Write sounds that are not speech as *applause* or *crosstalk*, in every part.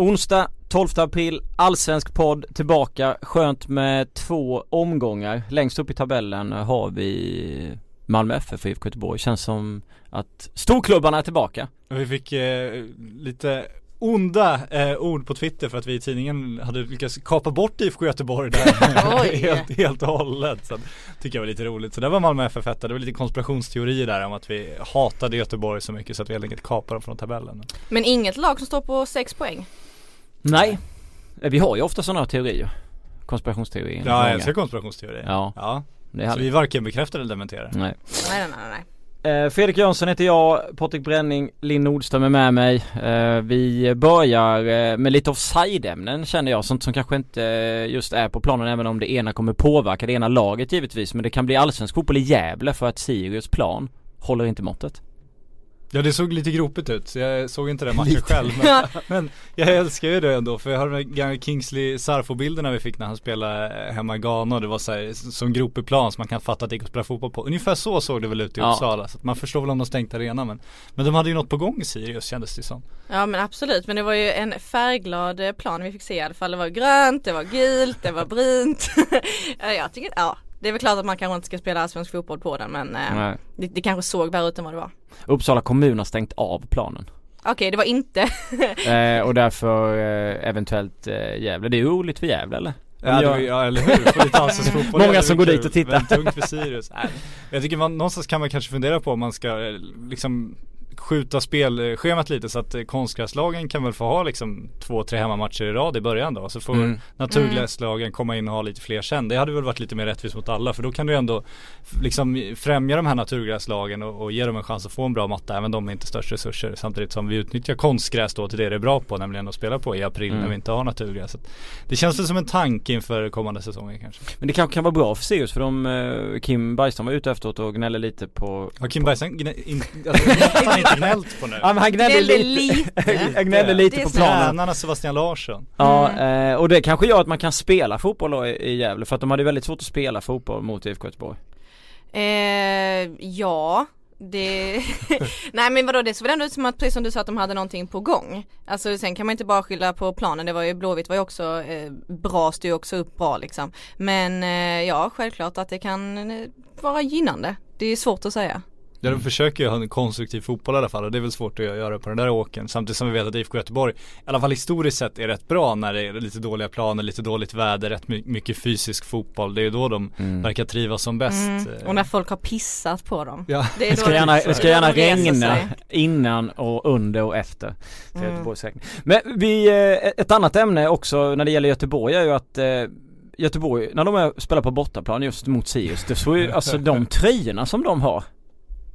Onsdag 12 april, allsvensk podd tillbaka. Skönt med två omgångar. Längst upp i tabellen har vi Malmö FF och IFK Göteborg. Känns som att storklubbarna är tillbaka. Vi fick eh, lite onda eh, ord på Twitter för att vi i tidningen hade lyckats kapa bort IFK Göteborg där *laughs* *laughs* helt, helt och hållet. Så tycker jag var lite roligt. Så där var Malmö FF etta. Det var lite konspirationsteorier där om att vi hatade Göteborg så mycket så att vi helt enkelt kapade dem från tabellen. Men inget lag som står på sex poäng? Nej, vi har ju ofta sådana teorier. Konspirationsteorier. Ja, jag älskar konspirationsteorier. Ja. ja. Det är så vi varken bekräftar eller dementerar. Nej. Nej, nej, nej. Eh, Fredrik Jönsson heter jag, Patrik Bränning, Linn Nordström är med mig. Eh, vi börjar eh, med lite offside-ämnen känner jag, sånt som kanske inte just är på planen även om det ena kommer påverka det ena laget givetvis. Men det kan bli allsvensk fotboll i Gävle för att Sirius plan håller inte måttet. Ja det såg lite gropigt ut, så jag såg inte den matchen själv men, *laughs* men, jag älskar ju det ändå för jag har den gamla Kingsley Sarfo-bilderna vi fick när han spelade hemma i Ghana Det var så här, som gropig plan som man kan fatta att det gick att spela fotboll på. Ungefär så såg det väl ut i ja. Uppsala, så att man förstår väl om de stängt arenan men Men de hade ju något på gång i Sirius kändes det som. Ja men absolut, men det var ju en färgglad plan vi fick se i alla fall. Det var grönt, det var gult, det var brunt. *laughs* Jag tycker, ja det är väl klart att man kanske inte ska spela allsvensk fotboll på den men eh, det, det, kanske såg värre ut än vad det var. Uppsala kommun har stängt av planen. Okej, okay, det var inte. *laughs* eh, och därför eh, eventuellt eh, Gävle. Det är roligt för Gävle eller? Ja, det, ja eller hur, *laughs* Många som går dit och tittar tungt för Sirius Nej. Jag tycker man, någonstans kan man kanske fundera på om man ska eh, liksom skjuta spelschemat lite så att konstgräslagen kan väl få ha liksom två, tre hemmamatcher i rad i början då. Så får mm. naturgräslagen komma in och ha lite fler sen. Det hade väl varit lite mer rättvist mot alla för då kan du ändå liksom främja de här naturgräslagen och, och ge dem en chans att få en bra matta även de med inte störst resurser. Samtidigt som vi utnyttjar konstgräs då till det det är bra på nämligen att spela på i april mm. när vi inte har naturgräs. Det känns väl som en tanke inför kommande säsonger kanske. Men det kanske kan vara bra för Sirius för de, eh, Kim Bergström var ute efteråt och gnällde lite på Ja Kim Bergström, *laughs* alltså, inte gnällt på nu. Ja men han gnällde lite, *laughs* han gnällde lite på planen. Tränarna Sebastian Larsson. Ja, mm. och det kanske gör att man kan spela fotboll i Gävle för att de hade väldigt svårt att spela fotboll mot IFK Göteborg. Eh, ja, det, *laughs* nej men vadå det såg väl ändå ut som att precis som du sa att de hade någonting på gång. Alltså sen kan man inte bara skylla på planen, det var ju Blåvitt var ju också eh, bra, styr också upp bra liksom. Men eh, ja, självklart att det kan eh, vara gynnande. Det är svårt att säga. Ja de försöker ju ha en konstruktiv fotboll i alla fall och det är väl svårt att göra på den där åken Samtidigt som vi vet att IFK Göteborg i alla fall historiskt sett är rätt bra när det är lite dåliga planer, lite dåligt väder, rätt mycket fysisk fotboll. Det är ju då de mm. verkar trivas som bäst mm. Och när folk har pissat på dem. Ja. Det, är det ska, gärna, det ska gärna regna innan och under och efter för mm. Göteborgs räkning. Men vi, eh, ett annat ämne också när det gäller Göteborg är ju att eh, Göteborg, när de spelar på bortaplan just mot Sirius, det så ju, *laughs* alltså de tröjorna som de har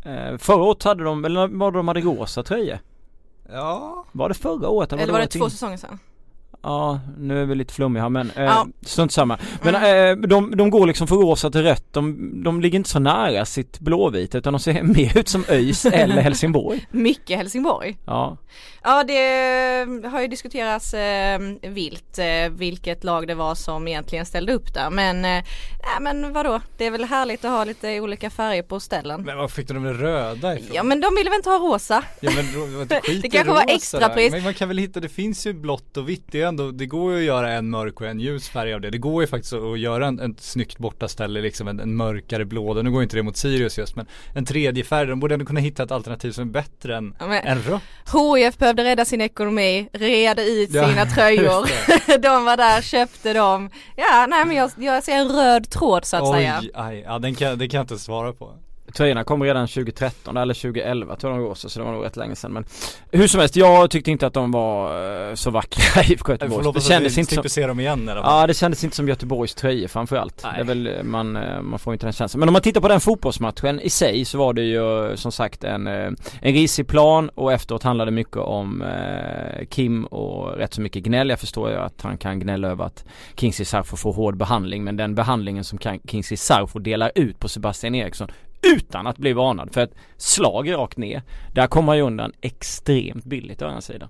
Eh, förra året hade de, eller var det de hade rosa tröjor? Ja Var det förra året? Eller, eller var det två säsonger sedan? Ja, nu är vi lite flummiga här men, eh, ja. strunt samma. Men mm. eh, de, de går liksom från rosa till rött, de, de ligger inte så nära sitt blåvita utan de ser *laughs* mer ut som ÖIS eller Helsingborg. *laughs* Mycket Helsingborg. Ja. Ja det har ju diskuterats eh, vilt eh, vilket lag det var som egentligen ställde upp där men, eh, men vadå, det är väl härligt att ha lite olika färger på ställen. Men vad fick de det röda ifrån? Ja men de ville väl inte ha rosa. Ja men *laughs* det kanske var extrapris. Men man kan väl hitta, det finns ju blått och vitt, det är ändå, det går ju att göra en mörk och en ljus färg av det. Det går ju faktiskt att göra en, en snyggt bortaställe, liksom en, en mörkare blå. Nu går inte det mot Sirius just men en tredje färg, de borde ändå kunna hitta ett alternativ som är bättre än, ja, än rött. HIF behövde rädda sin ekonomi, reda ut ja, sina *laughs* tröjor. *laughs* de var där, köpte dem. Ja, nej men jag, jag ser en röd tråd så att Oj, säga. Aj, ja den kan, det kan jag inte svara på. Tröjorna kom redan 2013 eller 2011 tror jag de går så, så det var nog rätt länge sedan men Hur som helst, jag tyckte inte att de var uh, så vackra *laughs* i IFK Göteborg Det kändes inte som se dem igen eller? Ja det kändes inte som Göteborgs tröjor framförallt Nej. Det är väl, eh, man, eh, man får inte den känslan Men om man tittar på den fotbollsmatchen i sig så var det ju som sagt en, en risig plan och efteråt handlade mycket om uh, Kim och rätt så mycket gnäll Jag förstår ju att han kan gnälla över att Kingsley Sarfo får hård behandling men den behandlingen som Kingsley Sarfo delar ut på Sebastian Eriksson utan att bli varnad för ett slag rakt ner. Där kommer han ju undan extremt billigt å andra sidan.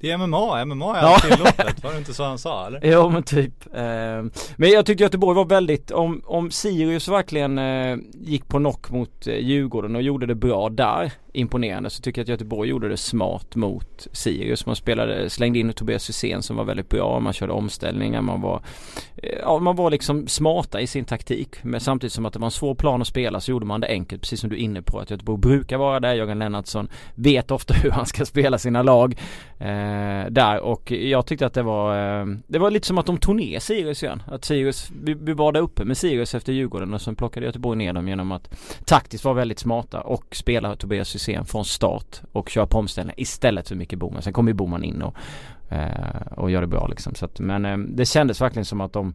Det är MMA, MMA är ja. tillåtet, *laughs* var det inte så han sa eller? Jo men typ eh, Men jag tyckte Göteborg var väldigt, om, om Sirius verkligen eh, gick på knock mot eh, Djurgården och gjorde det bra där Imponerande så tycker jag att Göteborg gjorde det smart mot Sirius. Man spelade, slängde in Tobias Hysén som var väldigt bra, man körde omställningar, man var eh, Ja man var liksom smarta i sin taktik men samtidigt som att det var en svår plan att spela så gjorde man det enkelt precis som du är inne på att Göteborg brukar vara där. Jörgen Lennartsson vet ofta *laughs* hur han ska spela sina lag eh, där och jag tyckte att det var eh, Det var lite som att de tog ner Sirius igen. Att Sirius, vi, vi var där uppe med Sirius efter Djurgården och sen plockade Göteborg ner dem genom att taktiskt vara väldigt smarta och spela Tobias Hysén från start och köra på omställning istället för Micke Boman. Sen kommer ju Boman in och, eh, och gör det bra liksom. Så att, men eh, det kändes verkligen som att de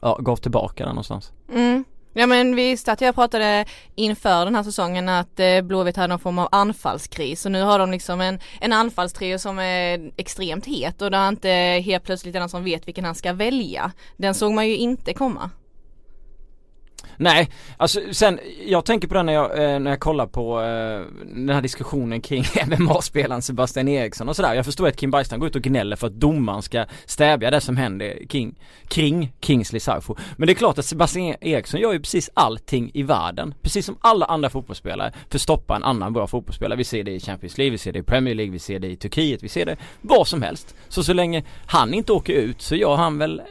ja, gav tillbaka där någonstans. Mm. Ja men visst att jag pratade inför den här säsongen att eh, Blåvitt hade någon form av anfallskris och nu har de liksom en, en anfallstrio som är extremt het och det är inte helt plötsligt någon som vet vilken han ska välja. Den såg man ju inte komma. Nej, alltså sen, jag tänker på det när jag, eh, när jag kollar på eh, den här diskussionen kring *laughs* MMA-spelaren Sebastian Eriksson och sådär. Jag förstår att Kim Bergstrand går ut och gnäller för att domaren ska stävja det som händer kring, kring Kingsley Sarfo. Men det är klart att Sebastian Eriksson gör ju precis allting i världen, precis som alla andra fotbollsspelare, för att stoppa en annan bra fotbollsspelare. Vi ser det i Champions League, vi ser det i Premier League, vi ser det i Turkiet, vi ser det var som helst. Så så länge han inte åker ut så gör han väl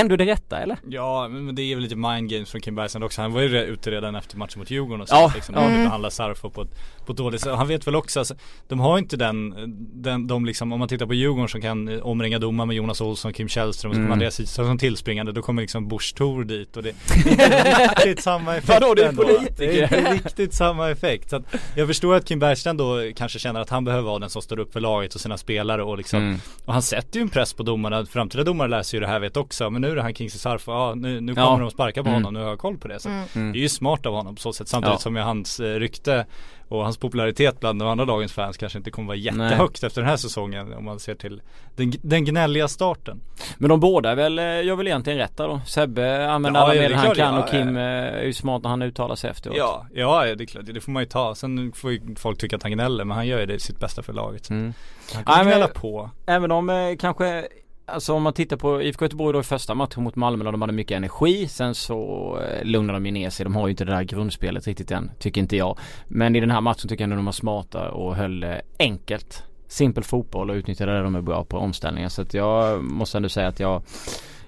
ändå det rätta eller? Ja men det är väl lite mind games från Kim Bergstrand också. Han var ju ute redan efter matchen mot Djurgården och så ja, liksom, mm. behandlar Sarfo på på ett dåligt sätt. Han vet väl också, alltså, de har inte den, den, de liksom, om man tittar på Djurgården som kan omringa domar med Jonas Olsson, Kim Källström och så kommer mm. Andreas Isaksson som tillspringande. Då kommer liksom Busch Thor dit och det, *laughs* det är riktigt samma effekt Vadå det är politiker? Det är riktigt samma effekt. Så att jag förstår att Kim Bergstrand då kanske känner att han behöver vara den som står upp för laget och sina spelare och liksom mm. Och han sätter ju en press på domarna. Framtida domare läser ju det här vet också. Men nu är det han Kingsley Sarfo för ja, nu, nu kommer ja. de sparka på mm. honom, nu har jag koll på det. Så mm. Det är ju smart av honom på så sätt samtidigt ja. som hans eh, rykte och hans popularitet bland de andra lagens fans kanske inte kommer vara jättehögt Nej. efter den här säsongen om man ser till den, den gnälliga starten. Men de båda är väl, eh, gör väl egentligen rätt då? Sebbe använder ja, alla medel han kan och Kim ja. Eh, är ju smart när han uttalar sig efteråt. Ja, ja det är klart, det får man ju ta. Sen får ju folk tycka att han gnäller men han gör ju det sitt bästa för laget. Mm. Han kommer gnälla på. Även om kanske Alltså om man tittar på IFK Göteborg då i första matchen mot Malmö då de hade mycket energi Sen så eh, lugnade de ju ner sig. De har ju inte det där grundspelet riktigt än, tycker inte jag. Men i den här matchen tycker jag ändå de var smarta och höll det enkelt. Simpel fotboll och utnyttjade det de är bra på omställningar. Så att jag måste ändå säga att jag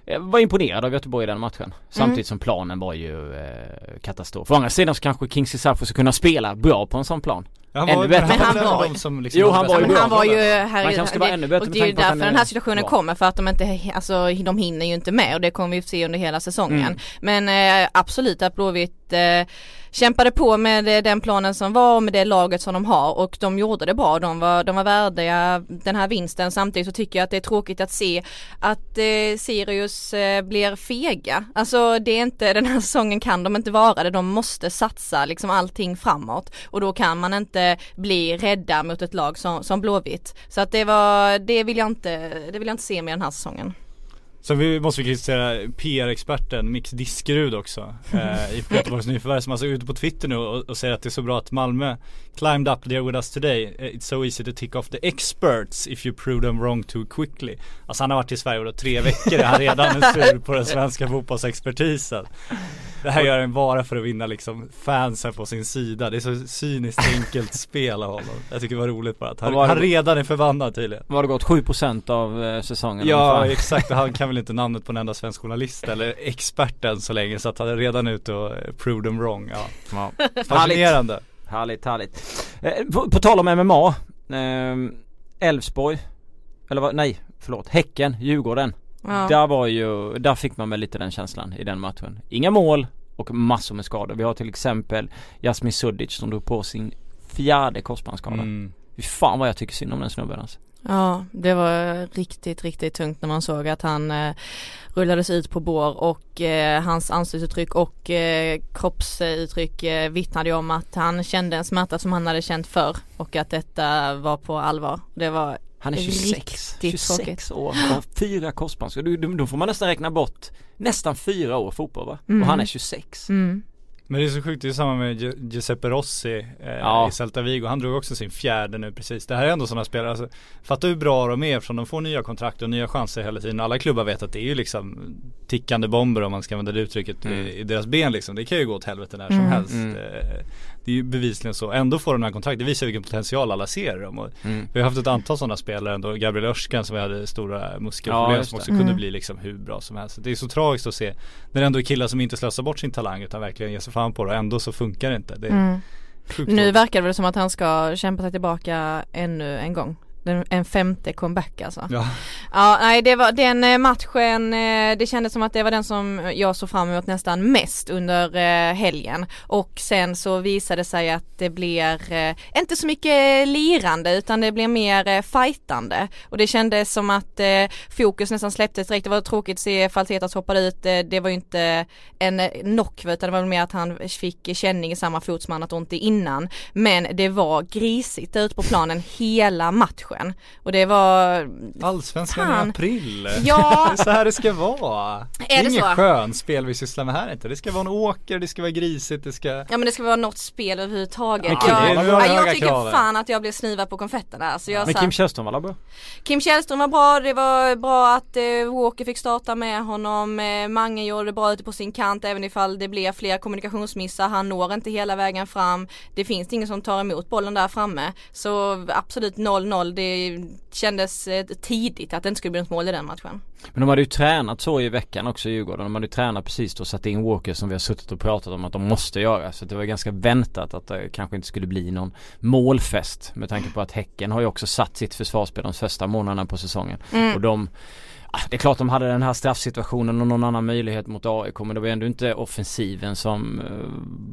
jag var imponerad av Göteborg i den matchen. Samtidigt mm. som planen var ju eh, katastrof. Å andra sidan så kanske Kingsley Safo ska kunna spela bra på en sån plan. Han ännu bättre. Men han var, som liksom jo han var ju Men han var ju här Man kanske ska vara ännu bättre Och det är ju därför den här situationen bra. kommer för att de inte, alltså de hinner ju inte med och det kommer vi se under hela säsongen. Mm. Men eh, absolut att Blåvitt eh, kämpade på med den planen som var och med det laget som de har och de gjorde det bra. De var, de var värdiga den här vinsten. Samtidigt så tycker jag att det är tråkigt att se att eh, Sirius eh, blir fega. Alltså det är inte, den här säsongen kan de inte vara det. De måste satsa liksom allting framåt och då kan man inte bli rädda mot ett lag som, som Blåvitt. Så att det var, det vill jag inte, det vill jag inte se med den här säsongen. Sen vi, måste vi kritisera PR-experten Mix Diskerud också eh, i Göteborgs *laughs* Nyförvärv som alltså är ute på Twitter nu och, och, säger att det är så bra att Malmö climbed up there with us today. It's so easy to tick off the experts if you prove them wrong too quickly. Alltså han har varit i Sverige då tre veckor, är han redan är sur på den svenska fotbollsexpertisen. Det här gör han bara för att vinna liksom fansen på sin sida. Det är så cyniskt enkelt *laughs* spel av honom. Jag tycker det var roligt bara att han, han redan är förbannad tydligen. Var det gått 7% av eh, säsongen? Ja exakt, han kan väl inte *laughs* namnet på en enda svensk journalist eller expert än så länge så att han är redan ute och eh, prove them wrong. Ja. ja. *laughs* Fascinerande. Härligt, härligt. Eh, på, på, tal om MMA. Elfsborg. Eh, eller vad, nej förlåt. Häcken, Djurgården. Ja. Där var ju, där fick man väl lite den känslan i den matchen. Inga mål och massor med skador. Vi har till exempel Jasmin Sudic som drog på sin fjärde korsbandsskada. Mm. Fy fan vad jag tycker synd om den snubben alltså. Ja, det var riktigt, riktigt tungt när man såg att han eh, rullades ut på bår och eh, hans ansiktsuttryck och eh, kroppsuttryck eh, vittnade om att han kände en smärta som han hade känt förr och att detta var på allvar. Det var han är 26, 26 år och fyra korsbandsskador. Då får man nästan räkna bort nästan fyra år fotboll va? Mm. Och han är 26. Mm. Men det är så sjukt, det är samma med Giuseppe Rossi eh, ja. i Celta Vigo. Han drog också sin fjärde nu precis. Det här är ändå sådana spelare, alltså, fatta hur bra de är eftersom de får nya kontrakt och nya chanser hela tiden. Alla klubbar vet att det är ju liksom tickande bomber om man ska använda det uttrycket mm. i, i, deras ben liksom. Det kan ju gå åt helvete när som mm. helst. Mm. Eh, det är ju bevisligen så. Ändå får de den här kontrakt. Det visar vilken potential alla ser i dem. Mm. Vi har haft ett antal sådana spelare ändå. Gabriel Örskan som vi hade stora muskelproblem ja, som också mm. kunde bli liksom hur bra som helst. Det är så tragiskt att se när det ändå är killar som inte slösar bort sin talang utan verkligen ger sig fan på det och ändå så funkar det inte. Det mm. Nu verkar det som att han ska kämpa sig tillbaka ännu en gång en femte comeback alltså. Ja. ja, nej det var den eh, matchen, eh, det kändes som att det var den som jag såg fram emot nästan mest under eh, helgen. Och sen så visade det sig att det blir inte så mycket lirande utan det blir mer fightande. Och det kändes som att fokus nästan släpptes direkt. Det var tråkigt att se Faltetas hoppade ut. Det var ju inte en knock utan det var mer att han fick känning i samma fot som han haft ont i innan. Men det var grisigt ut på planen hela matchen matchen. Och det var Allsvenskan fan. i april. Ja. *laughs* det är så här det ska vara. Är det är det inget skön spel vi sysslar med här inte. Det ska vara en åker, det ska vara grisigt, det ska Ja men det ska vara något spel överhuvudtaget. Ja, jag, ja, jag tycker kraven. fan att jag blev snuvad på konfetterna. Alltså jag men Kim Källström var bra? Kim Källström var bra, det var bra att eh, Walker fick starta med honom. Eh, Mange gjorde det bra ute på sin kant även ifall det blev fler kommunikationsmissar. Han når inte hela vägen fram. Det finns ingen som tar emot bollen där framme. Så absolut 0-0 det kändes eh, tidigt att det inte skulle bli något mål i den matchen. Men de hade ju tränat så i veckan också i Djurgården. De hade ju tränat precis då och satt in Walker som vi har suttit och pratat om att de måste göra. Så det var ganska väntat att det kanske inte skulle bli någon målfest. Med tanke på att Häcken har ju också satt sitt försvarsspel de första månaderna på säsongen. Mm. Och de Ah, det är klart de hade den här straffsituationen och någon annan möjlighet mot AIK men det var ändå inte offensiven som uh,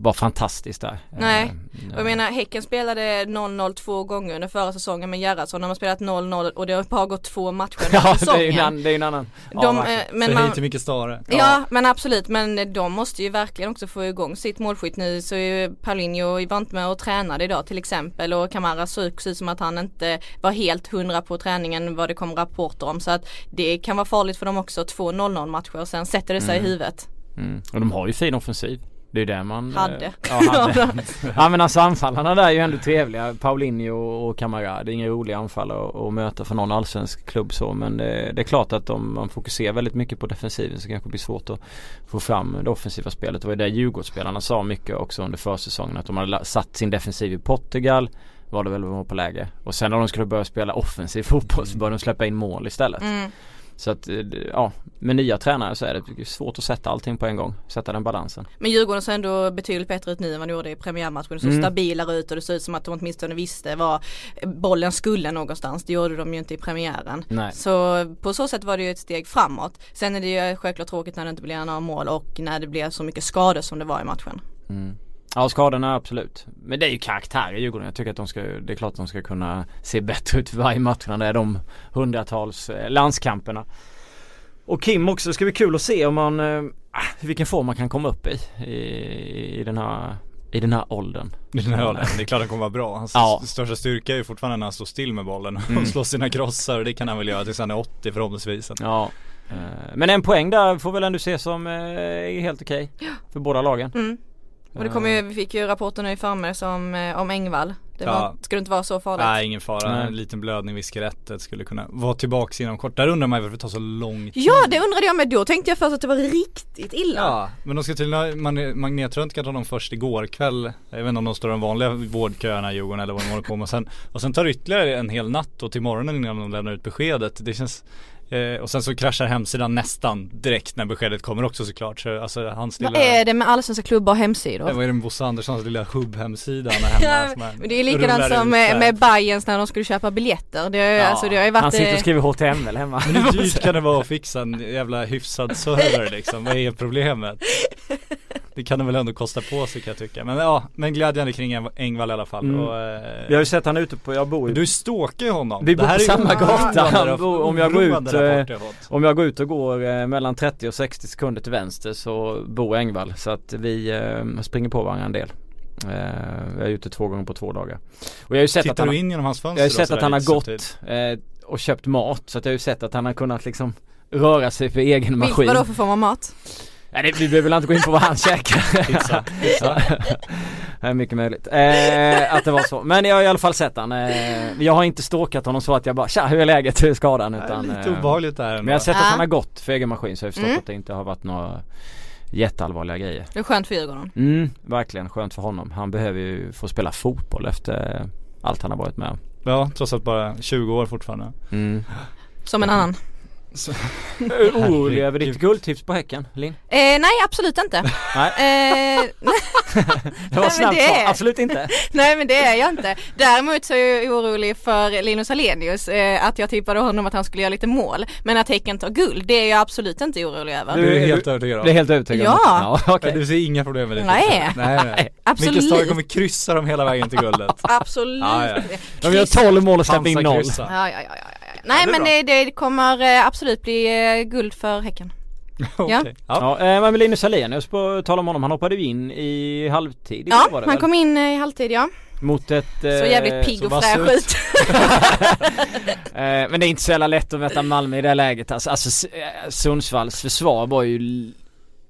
var fantastisk där. Nej, uh, och jag menar Häcken spelade 0-0 två gånger under förra säsongen med Gerhardsson. De har spelat 0-0 och det har bara gått två matcher den *laughs* ja, säsongen. det är en, det är en annan. De, ja, men Så man, hit är mycket större. Ja. ja. men absolut men de måste ju verkligen också få igång sitt målskytt nu så är ju Paulinho var inte med och tränade idag till exempel och Kamara såg ut som att han inte var helt hundra på träningen vad det kom rapporter om så att det kan vara farligt för dem också. Två 0-0 matcher och sen sätter det sig mm. i huvudet. Mm. Och de har ju fin offensiv. Det är det man eh, Hade. *laughs* ja, hade. ja men alltså anfallarna där är ju ändå trevliga. Paulinho och Camara. Det är inga roliga anfall att, möta för någon allsvensk klubb så. Men det, det, är klart att om man fokuserar väldigt mycket på defensiven så kanske det blir svårt att få fram det offensiva spelet. Det var ju det Djurgårdsspelarna sa mycket också under försäsongen. Att de hade satt sin defensiv i Portugal var det väl var på läge. Och sen när de skulle börja spela offensiv fotboll så började de släppa in mål istället. Mm. Så att eh, ja, med nya tränare så är det svårt att sätta allting på en gång. Sätta den balansen. Men Djurgården ser ändå betydligt bättre ut nu än vad de gjorde i premiärmatchen. Det såg mm. stabilare ut och det såg ut som att de åtminstone visste var bollen skulle någonstans. Det gjorde de ju inte i premiären. Nej. Så på så sätt var det ju ett steg framåt. Sen är det ju självklart tråkigt när det inte blir några mål och när det blir så mycket skador som det var i matchen. Mm. Ja skadorna absolut. Men det är ju karaktär i Djurgården. Jag tycker att de ska, det är klart att de ska kunna se bättre ut för varje match när det är de hundratals eh, landskamperna. Och Kim också, det ska bli kul att se om man, eh, vilken form man kan komma upp i, i, i den här i den här åldern. I den här åldern, det är klart han kommer vara bra. Hans ja. största styrka är ju fortfarande när han står still med bollen och mm. slår sina krossar och det kan han väl göra tills han är 80 förhoppningsvis. Ja. Eh, men en poäng där får väl ändå ses som är helt okej okay för båda lagen. Mm. Och det kom ju, vi fick ju rapporter nu i förmiddags om, eh, om Engvall. Det var, ja. skulle inte vara så farligt. Nej ingen fara, Nej. en liten blödning vid skelettet skulle kunna vara tillbaks inom kort. Där undrar man varför det tar så lång tid. Ja det undrade jag med, då tänkte jag först att det var riktigt illa. Ja, men de ska tydligen magnetröntga dem först igår kväll. Jag vet inte om de står de vanliga vårdköerna i Djurgården eller vad de håller på med. Och sen, och sen tar det ytterligare en hel natt och till morgonen innan de lämnar ut beskedet. Det känns Eh, och sen så kraschar hemsidan nästan direkt när beskedet kommer också såklart. Så, alltså, hans lilla, Vad är det med allsvenska klubbar och hemsidor? Det vad är det med Bosse Anderssons lilla hubb-hemsida hemma? men det är likadant som med, med Bayerns när de skulle köpa biljetter. Det, ja. alltså, det har ju varit, Han sitter och skriver HTML hemma. Men hur dyrt kan det vara att fixa en jävla hyfsad server liksom? Vad är problemet? *laughs* Det kan de väl ändå kosta på sig kan jag tycka. Men ja, men glädjande kring Engvall i alla fall. Mm. Och, eh, Vi har ju sett han ute på, jag bor ju Du stalkar ju honom. Vi bor på samma gata. Om jag går ut, eh, om jag går ut och går eh, mellan 30 och 60 sekunder till vänster så bor Engvall. Så att vi eh, springer på varandra en del. Eh, jag är ute två gånger på två dagar. Och jag har ju sett Tittar att han, du in genom hans fönster Jag har ju sett att han har gått eh, och köpt mat. Så att jag har ju sett att han har kunnat liksom röra sig för egen maskin. Vadå för form av mat? Nej det, vi behöver väl inte gå in på vad han käkar. Pizza, pizza. *laughs* Det är mycket möjligt. Eh, att det var så. Men jag har i alla fall sett han. Eh, jag har inte stalkat honom så att jag bara tja hur är läget, hur är skadan? Utan, Lite eh, obehagligt där Men jag har sett att han har gått för egen maskin så jag har förstått Mm. att det inte har varit några jätteallvarliga grejer. Det är skönt för Djurgården. Mm, verkligen skönt för honom. Han behöver ju få spela fotboll efter allt han har varit med om. Ja, trots att bara 20 år fortfarande. Mm. Som en annan. *laughs* Orolig över ditt guldtips på Häcken, Linn? Eh, nej absolut inte. Nej, Eh, *laughs* det var snabbt svar. är- Absolut inte. nej men det är jag inte. Däremot så är jag orolig för Linus Alenius. Eh, att jag tippade honom att han skulle göra lite mål. Men att Häcken tar guld, det är jag absolut inte orolig över. Du är helt övertygad Det är om? helt övertygad om. Ja. ja okej. Du ser inga problem med det? Nej. nej, nej. *laughs* Absolut. Vilket stad kommer kryssa dem hela vägen till guldet? Absolut Ja, ja. De gör 12 mål och släpper in noll. Ja, ja, ja, ja. Nej Ja, men det, det kommer eh, absolut bli eh, guld för Häcken. *laughs* Okej. Ja. Ja, eh, men Linus Alenius på tal om honom, han hoppade ju in i halvtid Ja, var det han väl? kom in i halvtid ja. Mot ett... Så jävligt pigg och fräsch ut. *laughs* *laughs* men det är inte så jävla lätt att möta Malmö i det här läget alltså, alltså Sundsvalls försvar var ju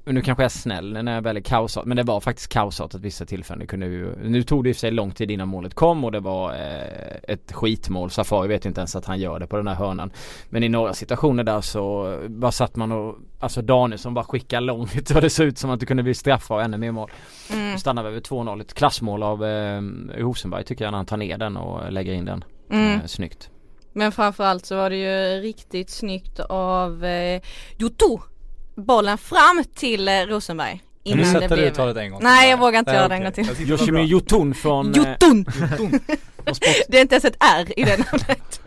nu kanske jag är snäll när jag väl är kaosat men det var faktiskt kaosat att vissa tillfällen. Det kunde ju, Nu tog det i och för sig lång tid innan målet kom och det var eh, ett skitmål. Safari vet ju inte ens att han gör det på den här hörnan. Men i några situationer där så bara satt man och Alltså Danielsson bara skickar långt och det såg ut som att det kunde bli straffar och ännu mer mål. Mm. Nu stannar vi över 2-0, ett klassmål av eh, Rosenberg tycker jag när han tar ner den och lägger in den. Mm. eh, Snyggt. Men framförallt så var det ju riktigt snyggt av eh, Jotto bollen fram till eh, Rosenberg. Kan du Innan det sätta det uttalet en gång till? Nej, jag vågar inte Nej, göra det okej. en gång till. Det Yoshimi. Jotun från eh, Jotun! *laughs* sport, Det är inte ens ett R i det namnet.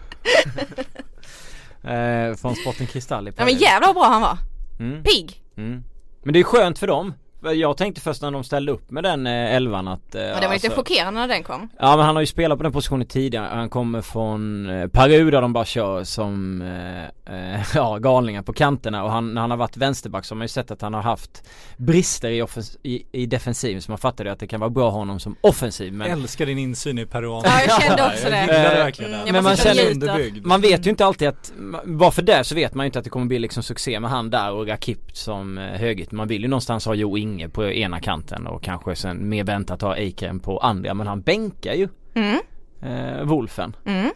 *laughs* eh, från Sporten Kristall i Nej men Paris. jävlar vad bra han var. mm, Pigg. mm. Men det är skönt för dem Jag tänkte först när de ställde upp med den eh, elvan att eh, Ja, det var lite alltså- chockerande när den kom. Ja men han har ju spelat på den positionen tidigare, han kommer från eh, Peru där de bara kör som eh, *laughs* ja, galningar på kanterna och han, när han har varit vänsterback så har man ju sett att han har haft brister i, offens- i, i defensiven så man fattar ju att det kan vara bra honom som offensiv men Älskar din insyn i peruan. Ja, jag kände också *laughs* det. Jag Eh, verkligen mm, det. jag Men man känner underbyggd. Man vet ju inte alltid att, bara för det så vet man ju inte att det kommer bli liksom succé med han där och Rakip som högerytter. Man vill ju någonstans ha Jo Inge på ena kanten och kanske sen mer väntat ha Eikrem på andra men han bänkar ju Mm, eh, Wolfen. mm.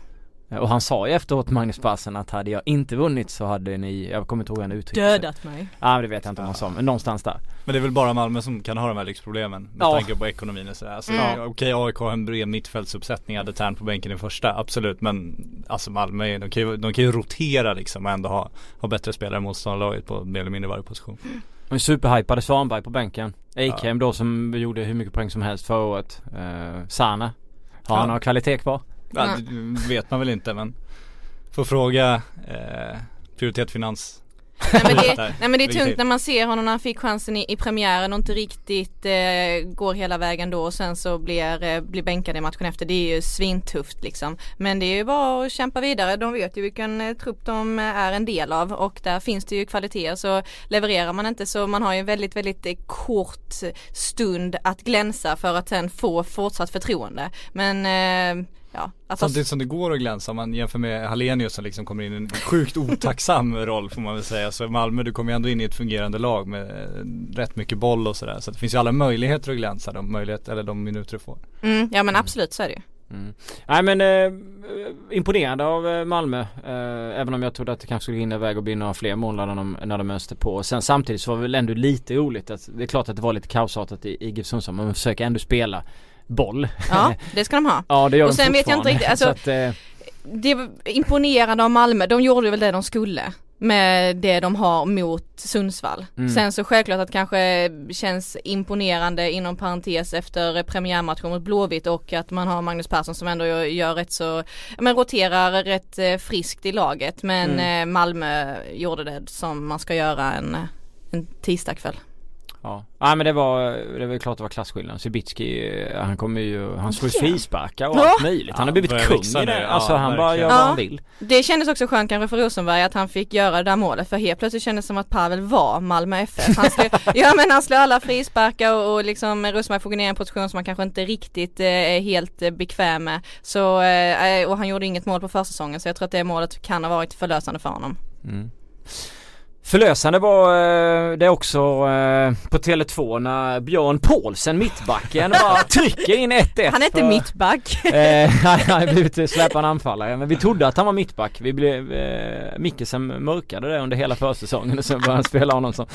Och han sa ju efteråt Magnus Passen att hade jag inte vunnit så hade ni, jag kommer inte ihåg hur han uttryckte sig. Dödat mig. Ja men det vet jag inte om han sa men någonstans där. Men det är väl bara Malmö som kan ha de här lyxproblemen med Ja. tanke på ekonomin och sådär. Alltså, Mm. Okej AIK har en bred mittfältsuppsättning, hade Tern på bänken i första, absolut. Men alltså Malmö, de kan ju, de kan ju rotera liksom och ändå ha, ha bättre spelare än motståndarlaget på mer eller mindre varje position. Och superhypade Svanberg på bänken. Eikrem då som gjorde hur mycket poäng som helst förra året. Eh, Sana. Har han Ja. några kvalitet kvar? Ja, det vet man väl inte men Får fråga eh, Prioritet Finans Nej men, det, *laughs* nej men det är tungt är- när man ser honom när han fick chansen i, i premiären och inte riktigt eh, går hela vägen då och sen så blir, eh, blir bänkad i matchen efter. Det är ju svintufft liksom. Men det är ju bara att kämpa vidare. De vet ju vilken eh, trupp de eh, är en del av och där finns det ju kvaliteter så levererar man inte så man har ju en väldigt väldigt eh, kort stund att glänsa för att sen få fortsatt förtroende. Men eh, ja, att Samtidigt som det går att glänsa om man jämför med Hallenius som liksom kommer in i en sjukt otacksam *laughs* roll får man väl säga. Så Malmö du kommer ju ändå in i ett fungerande lag med eh, rätt mycket boll och sådär. Så det finns ju alla möjligheter att glänsa de möjlighet, eller de minuter du får. mm, ja men absolut så är det ju. Mm. Nej men eh, imponerande av eh, Malmö. Eh, även om jag trodde att det kanske skulle hinna iväg och bli några fler mål när de, när de öste på. Och sen samtidigt så var det väl ändå lite roligt att det är klart att det var lite kaosartat i, i GIF Sundsvall men man försöker ändå spela boll. Ja, *laughs* det ska de ha. ja det gör Och de sen vet jag inte riktigt, alltså- Så att, eh, Det var imponerande av Malmö, de gjorde väl det de skulle med det de har mot Sundsvall. Mm. Sen så självklart att kanske känns imponerande inom parentes efter premiärmatchen mot Blåvitt och att man har Magnus Persson som ändå gör, rätt så, men roterar rätt eh, friskt i laget. Men Mm. eh, Malmö gjorde det som man ska göra en, en tisdagkväll. Ja, Nej men det var, det var klart det var klasskillnad. Cibicki, eh, han kommer ju, han slår ju frisparkar och Ja. allt möjligt. Han har blivit kung i det. nu. Alltså Ja, han bara gör vad han vill. Det kändes också skönt kanske för Rosenberg att han fick göra det där målet för helt plötsligt kändes det som att Pavel var Malmö FF. Han slår, *laughs* ja men han slår alla frisparkar och, och liksom Rosenberg får gå ner i en position som han kanske inte riktigt eh, är helt eh, bekväm med. Så, eh, och han gjorde inget mål på försäsongen så jag tror att det målet kan ha varit förlösande för honom. Mm. Förlösande var eh, det också eh, på Tele2 när Björn Paulsen, mittbacken, *laughs* bara trycker in 1-1 Han är inte mittback eh, *laughs* Han har blivit släpande anfallare men vi trodde att han var mittback. Vi blev, eh, Mickesen mörkade det under hela försäsongen och sen började han spela honom som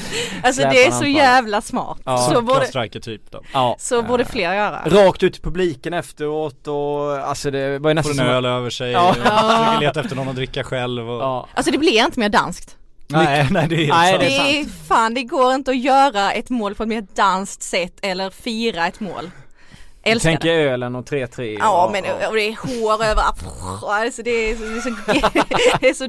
Alltså det är så jävla smart. Ja. Så borde, typ då. ja, så borde fler göra. Rakt ut i publiken efteråt och alltså det var ju nästan Får en som öl över sig, Ja. och försöker leta efter någon att dricka själv och... Ja, Alltså det blir inte mer danskt. Nej, *laughs* nej det är helt Nej, sant. det är fan, det går inte att göra ett mål på ett mer danskt sätt eller fira ett mål. Älskar tänker det. ölen och 3-3 Ja och, men och, och det är hår överallt. *laughs* Alltså det är så, det är så, *laughs* det är så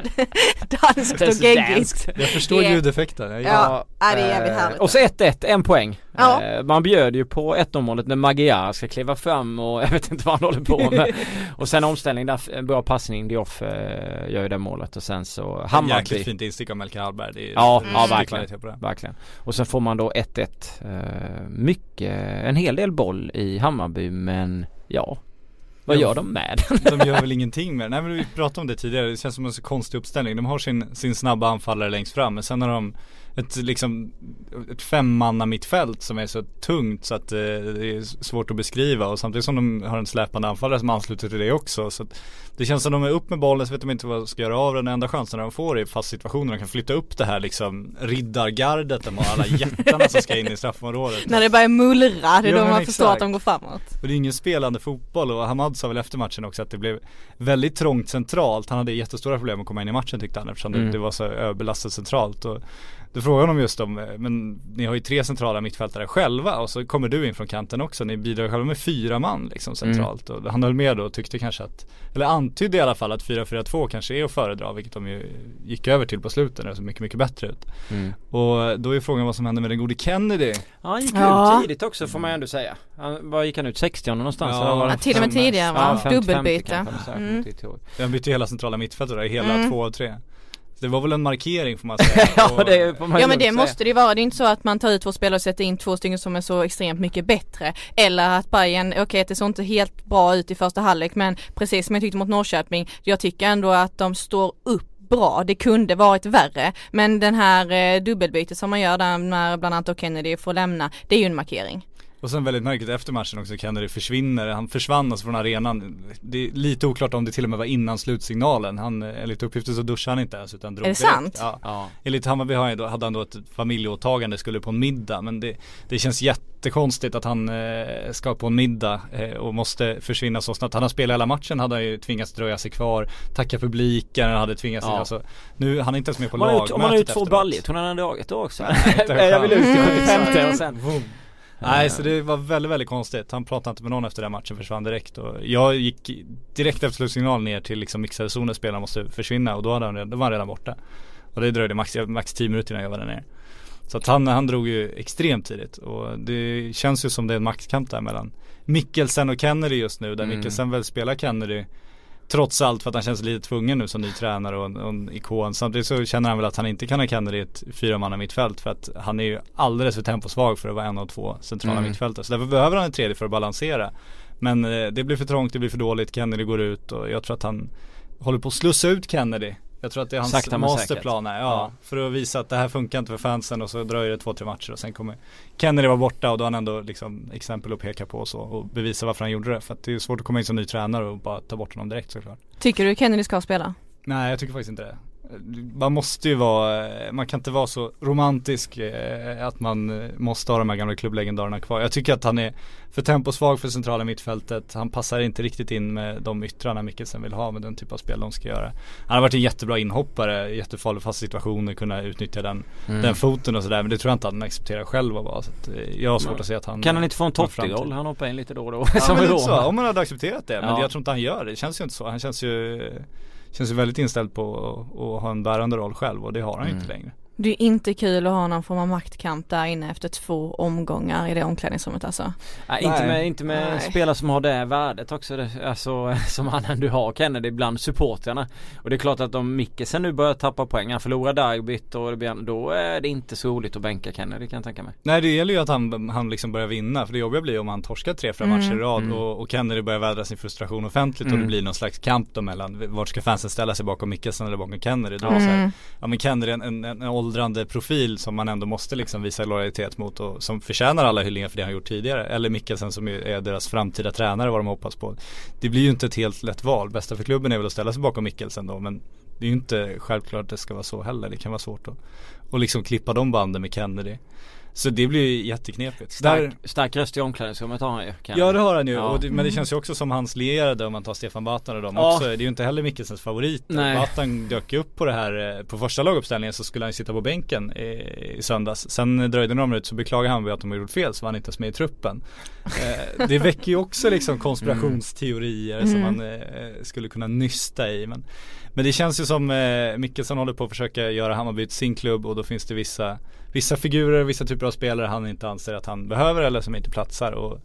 danskt och geggigt. Jag förstår ljudeffekten. Ja, ja, det är jävligt eh, härligt. Och så 1-1, en poäng. Ja. Eh, Man bjöd ju på 1 målet när Magyar ska kliva fram och *laughs* jag vet inte vad han håller på med. *laughs* och sen omställning där, en bra passning, Dioff eh, gör ju det målet och sen så Jäkligt Hammarby. fint instick av Melker Hallberg. Det är Ja, ja, verkligen. kvalitet på det. Verkligen. Och sen får man då 1-1. Eh, mycket, en hel del boll i Hammarby men ja. Vad gör de med De gör väl *laughs* ingenting med det. Nej men vi pratade om det tidigare, det känns som en så konstig uppställning. De har sin, sin snabba anfallare längst fram men sen har de ett liksom ett femmanna mittfält som är så tungt så att eh, det är svårt att beskriva och samtidigt som de har en släpande anfallare som ansluter till det också så att det känns som de är upp med bollen så vet de inte vad de ska göra av den. Enda chansen de får är i fast situationer. De kan flytta upp det här liksom riddargardet de har alla jättarna som ska in i straffområdet. När det börjar mullra, det är Ja, då man förstår exakt. att de går framåt. Och det är ingen spelande fotboll och Hamad sa väl efter matchen också att det blev väldigt trångt centralt. Han hade jättestora problem att komma in i matchen tyckte han eftersom Mm. det, det var så överbelastat centralt. Och då frågade de just om, men ni har ju tre centrala mittfältare själva och så kommer du in från kanten också. Ni bidrar själva med fyra man liksom centralt. Och han höll med då och tyckte kanske att, eller antydde i alla fall att 4-4-2 kanske är att föredra vilket de ju gick över till på slutet. Det såg mycket, mycket bättre ut. mm. Och då är frågan vad som händer med den gode Kennedy. Ja han gick Ja. ut tidigt också får man ju ändå säga. Han, var gick han ut? 60 någonstans? Ja. eller var Ja, till och med tidigare Ja, va? 50, Dubbelbyte. 50 kanske, så här, Mm. Den bytte hela centrala mittfältet där, hela Mm. två av tre. Så det var väl en markering får man *laughs* säga. ja det får man Ja men det säga. måste det ju vara, det är inte så att man tar ut två spelare och sätter in två stycken som är så extremt mycket bättre. Eller att Bayern, okej okay, det såg inte helt bra ut i första halvlek men precis som jag tyckte mot Norrköping, jag tycker ändå att de står upp bra, det kunde varit värre. Men den här eh, dubbelbytet som man gör där när bland annat Kennedy får lämna, det är ju en markering. Och sen väldigt märkligt efter matchen också, Kennedy försvinner, han försvann alltså från arenan. Det är lite oklart om det till och med var innan slutsignalen. Han, eh, enligt uppgifter så duschade han inte ens utan drog Är det direkt. sant? Ja. Ja. Enligt Hammarby han hade han då ett familjeåtagande, skulle på en middag. Men det, det känns jättekonstigt att han eh, ska på en middag eh, och måste försvinna så snabbt. Han har spelat hela matchen, hade han ju tvingats dröja sig kvar, tacka publiken, hade tvingats, Ja. alltså, nu, han är inte ens med på man lagmötet Om man har gjort två baljor, hon hade dragit då också. *laughs* en jag vill ut chans. 75 och sen Nej så det var väldigt, väldigt konstigt. Han pratade inte med någon efter den matchen, försvann direkt och jag gick direkt efter slutsignal ner till liksom mixade zonen, spelaren måste försvinna och då, hade han, då var han redan borta. Och det dröjde max, max 10 minuter innan jag var där nere. Så att han, han drog ju extremt tidigt och det känns ju som det är en maxkamp där mellan Mikkelsen och Kennedy just nu där Mm. Mikkelsen väl spelar Kennedy Trots allt för att han känns lite tvungen nu som ny tränare och en, och en ikon. Samtidigt så känner han väl att han inte kan ha Kennedy i ett fyramanna mittfält för att han är ju alldeles för temposvag för att vara en av två centrala Mm. mittfältare. Så därför behöver han en tredje för att balansera. Men eh, det blir för trångt, det blir för dåligt, Kennedy går ut och jag tror att han håller på att slussa ut Kennedy. Jag tror att det är hans Sakta men masterplan här, ja, Ja. För att visa att det här funkar inte för fansen och så dröjer det två, tre matcher och sen kommer Kennedy vara borta och då har han ändå liksom exempel att peka på och så och bevisa varför han gjorde det. För att det är svårt att komma in som ny tränare och bara ta bort honom direkt såklart. Tycker du Kennedy ska spela? Nej jag tycker faktiskt inte det. Man måste ju vara, man kan inte vara så romantisk eh, att man eh, måste ha de här gamla klubblegendarerna kvar. Jag tycker att han är för temposvag för centrala mittfältet. Han passar inte riktigt in med de yttrarna Mikkelsen vill ha med den typ av spel de ska göra. Han har varit en jättebra inhoppare, jättefarlig fast situationer, kunna utnyttja den, Mm. den foten och sådär. Men det tror jag inte han accepterar själv att vara. Så att, eh, jag har svårt Nej. att se att han Kan han inte få en framtid. Totti-roll? Han hoppar in lite då och då. Ja, *laughs* som men lite så, om han hade accepterat det. Men Ja. jag tror inte han gör det. Det känns ju inte så. Han känns ju Känns ju väldigt inställd på att, ha en bärande roll själv och det har han ju Mm. inte längre. Det är inte kul att ha någon form av maktkamp där inne efter två omgångar i det omklädningsrummet alltså. Nej, inte med, inte med Nej. spelare som har det värdet också, alltså *laughs* som han ändå har Kennedy bland supportrarna. Och det är klart att om Mikkelsen nu börjar tappa poäng, han förlorar derbyt och det blir, då är det inte så roligt att bänka Kennedy kan jag tänka mig. Nej det gäller ju att han, han liksom börjar vinna för det jobbiga blir om han torskar tre, fyra Mm. matcher i rad Mm. och, och Kennedy börjar vädra sin frustration offentligt och Mm. det blir någon slags kamp då mellan vart ska fansen ställa sig bakom Mikkelsen eller bakom Kennedy. Då Mm. så här, ja men Kennedy en, en, en åldrande profil som man ändå måste liksom visa lojalitet mot och som förtjänar alla hyllningar för det han gjort tidigare. Eller Mikkelsen som är deras framtida tränare vad de hoppas på. Det blir ju inte ett helt lätt val. Bästa för klubben är väl att ställa sig bakom Mikkelsen då men det är ju inte självklart att det ska vara så heller. Det kan vara svårt att och liksom klippa de banden med Kennedy. Så det blir ju jätteknepigt. Stark, Där, stark röst i omklädningsrummet har han ju. Ja det har han ju. Ja. Det, men det känns ju också som hans lierade om man tar Stefan Batan och dem ja. också. Det är ju inte heller Mikkelsens favorit. Batan dök ju upp på det här, eh, på första laguppställningen så skulle han sitta på bänken i, i söndags. Sen dröjde några minuter så beklagade han att de gjort fel så var han inte ens med i truppen. eh, det väcker ju också liksom konspirationsteorier mm. som man eh, skulle kunna nysta i. Men, men det känns ju som eh, Mickelson håller på att försöka göra Hammarby till sin klubb och då finns det vissa vissa figurer, vissa typer av spelare han inte anser att han behöver eller som inte platsar. Och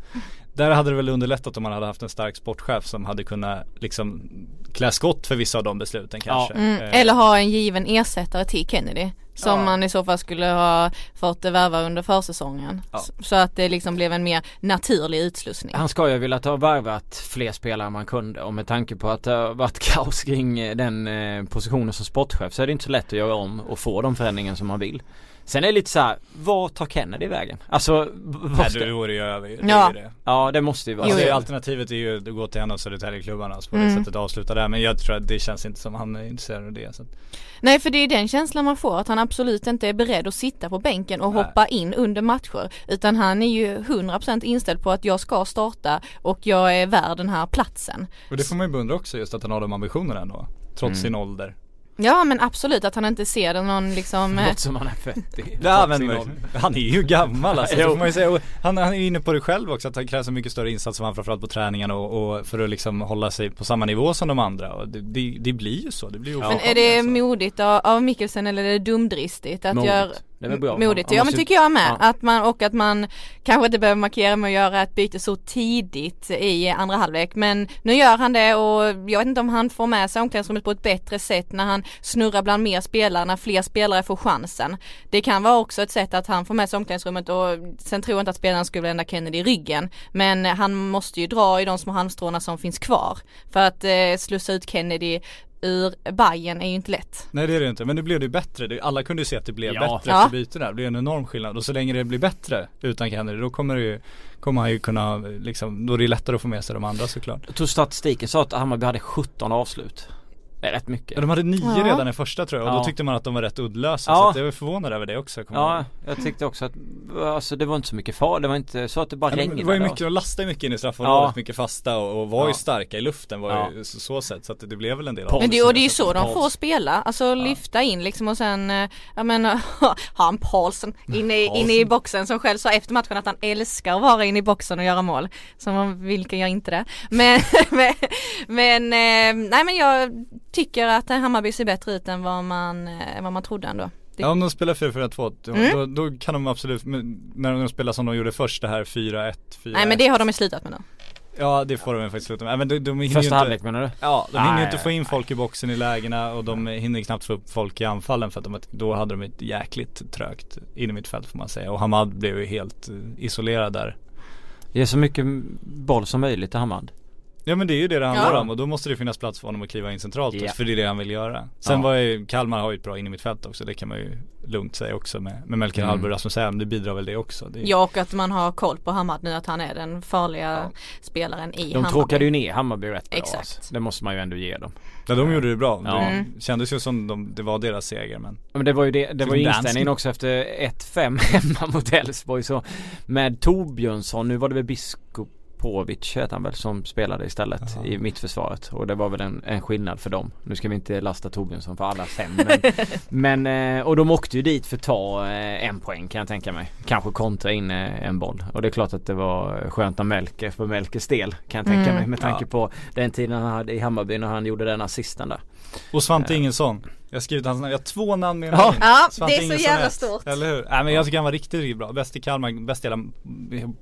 där hade det väl underlättat om man hade haft en stark sportchef som hade kunnat liksom klä skott för vissa av de besluten kanske. Ja. Mm, eh. eller ha en given ersättare till Kennedy. Som ja. man i så fall skulle ha fått värva under försäsongen. Ja. Så att det liksom blev en mer naturlig utslussning. Han ska ju vilja ha värvat fler spelare man kunde och med tanke på att det har varit *laughs* kaos kring den eh, positionen som sportchef så är det inte så lätt att göra om och få de förändringar som man vill. Sen är det lite så här, vad tar Kennedy vägen? Alltså vad ska... Nej är det ju över ja. Det. ja det måste ju vara alltså, Alternativet är ju att gå till en av Södertäljeklubbarna och på det mm. sättet avsluta där Men jag tror att det känns inte som han är intresserad av det så. Nej för det är den känslan man får att han absolut inte är beredd att sitta på bänken och Nej. hoppa in under matcher Utan han är ju 100% inställd på att jag ska starta och jag är värd den här platsen Och det får man ju beundra också just att han har de ambitionerna ändå Trots mm. sin ålder Ja men absolut att han inte ser någon liksom Låter som han är 50 Ja men han är ju gammal alltså, *laughs* får man ju säga. Han, han är inne på det själv också att han krävs en mycket större insats som han framförallt på träningen och, och, för att liksom hålla sig på samma nivå som de andra. Och det, det, det blir ju så, det blir ju Men är det alltså. modigt av, av Mikkelsen eller är det dumdristigt att göra det är väl bra. Modigt, ja men tycker jag med. Ja. Att man, och att man kanske inte behöver markera med att göra ett byte så tidigt i andra halvlek. Men nu gör han det och jag vet inte om han får med sig omklädningsrummet på ett bättre sätt när han snurrar bland mer spelare, när fler spelare får chansen. Det kan vara också ett sätt att han får med sig omklädningsrummet och sen tror jag inte att spelarna skulle vända Kennedy i ryggen. Men han måste ju dra i de små halmstråna som finns kvar. För att eh, slussa ut Kennedy ur Bayern är ju inte lätt. Nej det är det inte, men nu blev det ju bättre. Alla kunde ju se att det blev ja. bättre ja. efter bytena. Det blev en enorm skillnad och så länge det blir bättre utan Kennedy då kommer det ju Kommer han ju kunna liksom, då är det lättare att få med sig de andra såklart. Jag tror statistiken sa att Hammarby hade 17 avslut. Det är rätt mycket. Ja, de hade nio ja. redan i första tror jag och ja. då tyckte man att de var rätt uddlösa ja. så att jag var förvånad över det också. Ja, ihåg. jag tyckte också att alltså det var inte så mycket far, det var inte så att det bara ja, regnade. Det var ju mycket, de lastade mycket in i straffområdet, ja. mycket fasta och, och var ju starka i luften var ju så, så sätt så att det blev väl en del Men det, och det är ju så de får spela, alltså lyfta in liksom och sen, eh, jag menar, *laughs* han Paulsen inne, i, inne i boxen som själv sa efter matchen att han älskar att vara inne i boxen och göra mål. Som vilken gör inte det. Men, *laughs* men, men eh, nej men jag tycker att Hammarby ser bättre ut än vad man, eh, vad man trodde ändå. Det... Ja om de spelar 4-4-2 mm. då, då, kan de absolut, när de spelar som de gjorde först det här 4-1, 4 Nej men det har de ju slutat med nu. Ja det får de faktiskt sluta med. Men de, de Första halvlek menar du? Ja, de hinner ju inte få in folk i boxen i lägena och de hinner knappt få upp folk i anfallen för att de, då hade de ett jäkligt trögt in i mitt fält får man säga. Och Hamad blev ju helt eh, isolerad där. Ge så mycket boll som möjligt till Hamad. Ja men det är ju det det handlar ja. om och då måste det finnas plats för honom att kliva in centralt yeah. för det är det han vill göra. Sen ja. var ju, Kalmar har ju ett bra in i mitt fält också, det kan man ju lugnt säga också med, med Melker mm. Och Rasmus Elm, det bidrar väl det också. Det Ja och att man har koll på Hammarby nu att han är den farliga ja. spelaren i De Hammarby. tråkade ju ner Hammarby rätt bra Exakt. Alltså. Det måste man ju ändå ge dem. Ja de gjorde det bra, ja. det mm. kändes ju som de, det var deras seger men ja, Men det var ju det, det var ju inställningen också efter 1-5 *laughs* hemma mot Elfsborg så Med Torbjörnsson, nu var det väl Biskop Povic heter han väl som spelade istället Aha. i mittförsvaret och det var väl en, en skillnad för dem. Nu ska vi inte lasta Torbjörnsson för alla fem men, *laughs* men eh, och de åkte ju dit för att ta eh, en poäng kan jag tänka mig. Kanske kontra in eh, en boll och det är klart att det var skönt av Melker för Melkers del kan jag tänka mm. mig med tanke ja. på den tiden han hade i Hammarby när han gjorde den assisten där. Och Svante Ingesson jag har skrivit hans namn, jag har två namn med mig Ja, ja det är så jävla stort. Eller hur? Nej men jag tycker han var riktigt, riktigt bra, bäst i Kalmar, bäst hela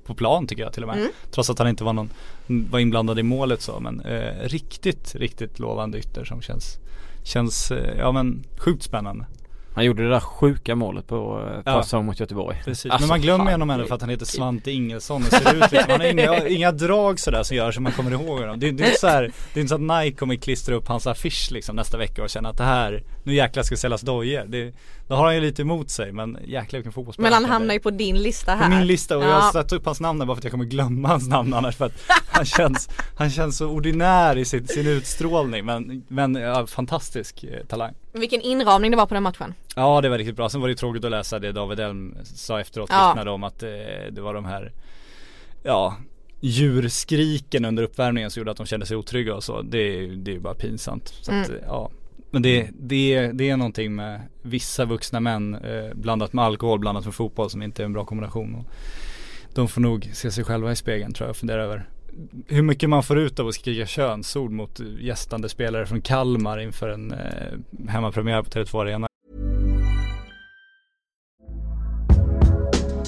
på plan tycker jag till och med. Mm. Trots att han inte var någon, var inblandad i målet så men eh, riktigt, riktigt lovande ytter som känns Känns, eh, ja men sjukt spännande Han gjorde det där sjuka målet på, på ja. säsong mot Göteborg. Precis, alltså, men man glömmer honom ändå för att han heter Svante Ingelsson och ser ut liksom, han har inga, inga drag sådär som gör så man kommer ihåg honom. Det, det är inte så här, det är inte så att Nike kommer klistra upp hans affisch liksom nästa vecka och känna att det här, nu jäklar ska säljas dojor. Det, då har han ju lite emot sig men jäklar vilken fotbollsspelare Men han hamnar ju på din lista här På min lista och ja. jag har satt upp hans namn där bara för att jag kommer glömma hans namn annars för att han känns, han känns så ordinär i sin, sin utstrålning men, men ja, fantastisk eh, talang Vilken inramning det var på den matchen Ja det var riktigt bra, sen var det tråkigt att läsa det David Elm sa efteråt, ja. om att eh, det var de här Ja djurskriken under uppvärmningen som gjorde att de kände sig otrygga och så. Det, det är ju bara pinsamt. Så mm. att, ja, men det, det, det är någonting med vissa vuxna män eh, blandat med alkohol, blandat med fotboll som inte är en bra kombination. Och de får nog se sig själva i spegeln tror jag och fundera över hur mycket man får ut av att skrika könsord mot gästande spelare från Kalmar inför en eh, hemmapremiär på Tele2 Arena.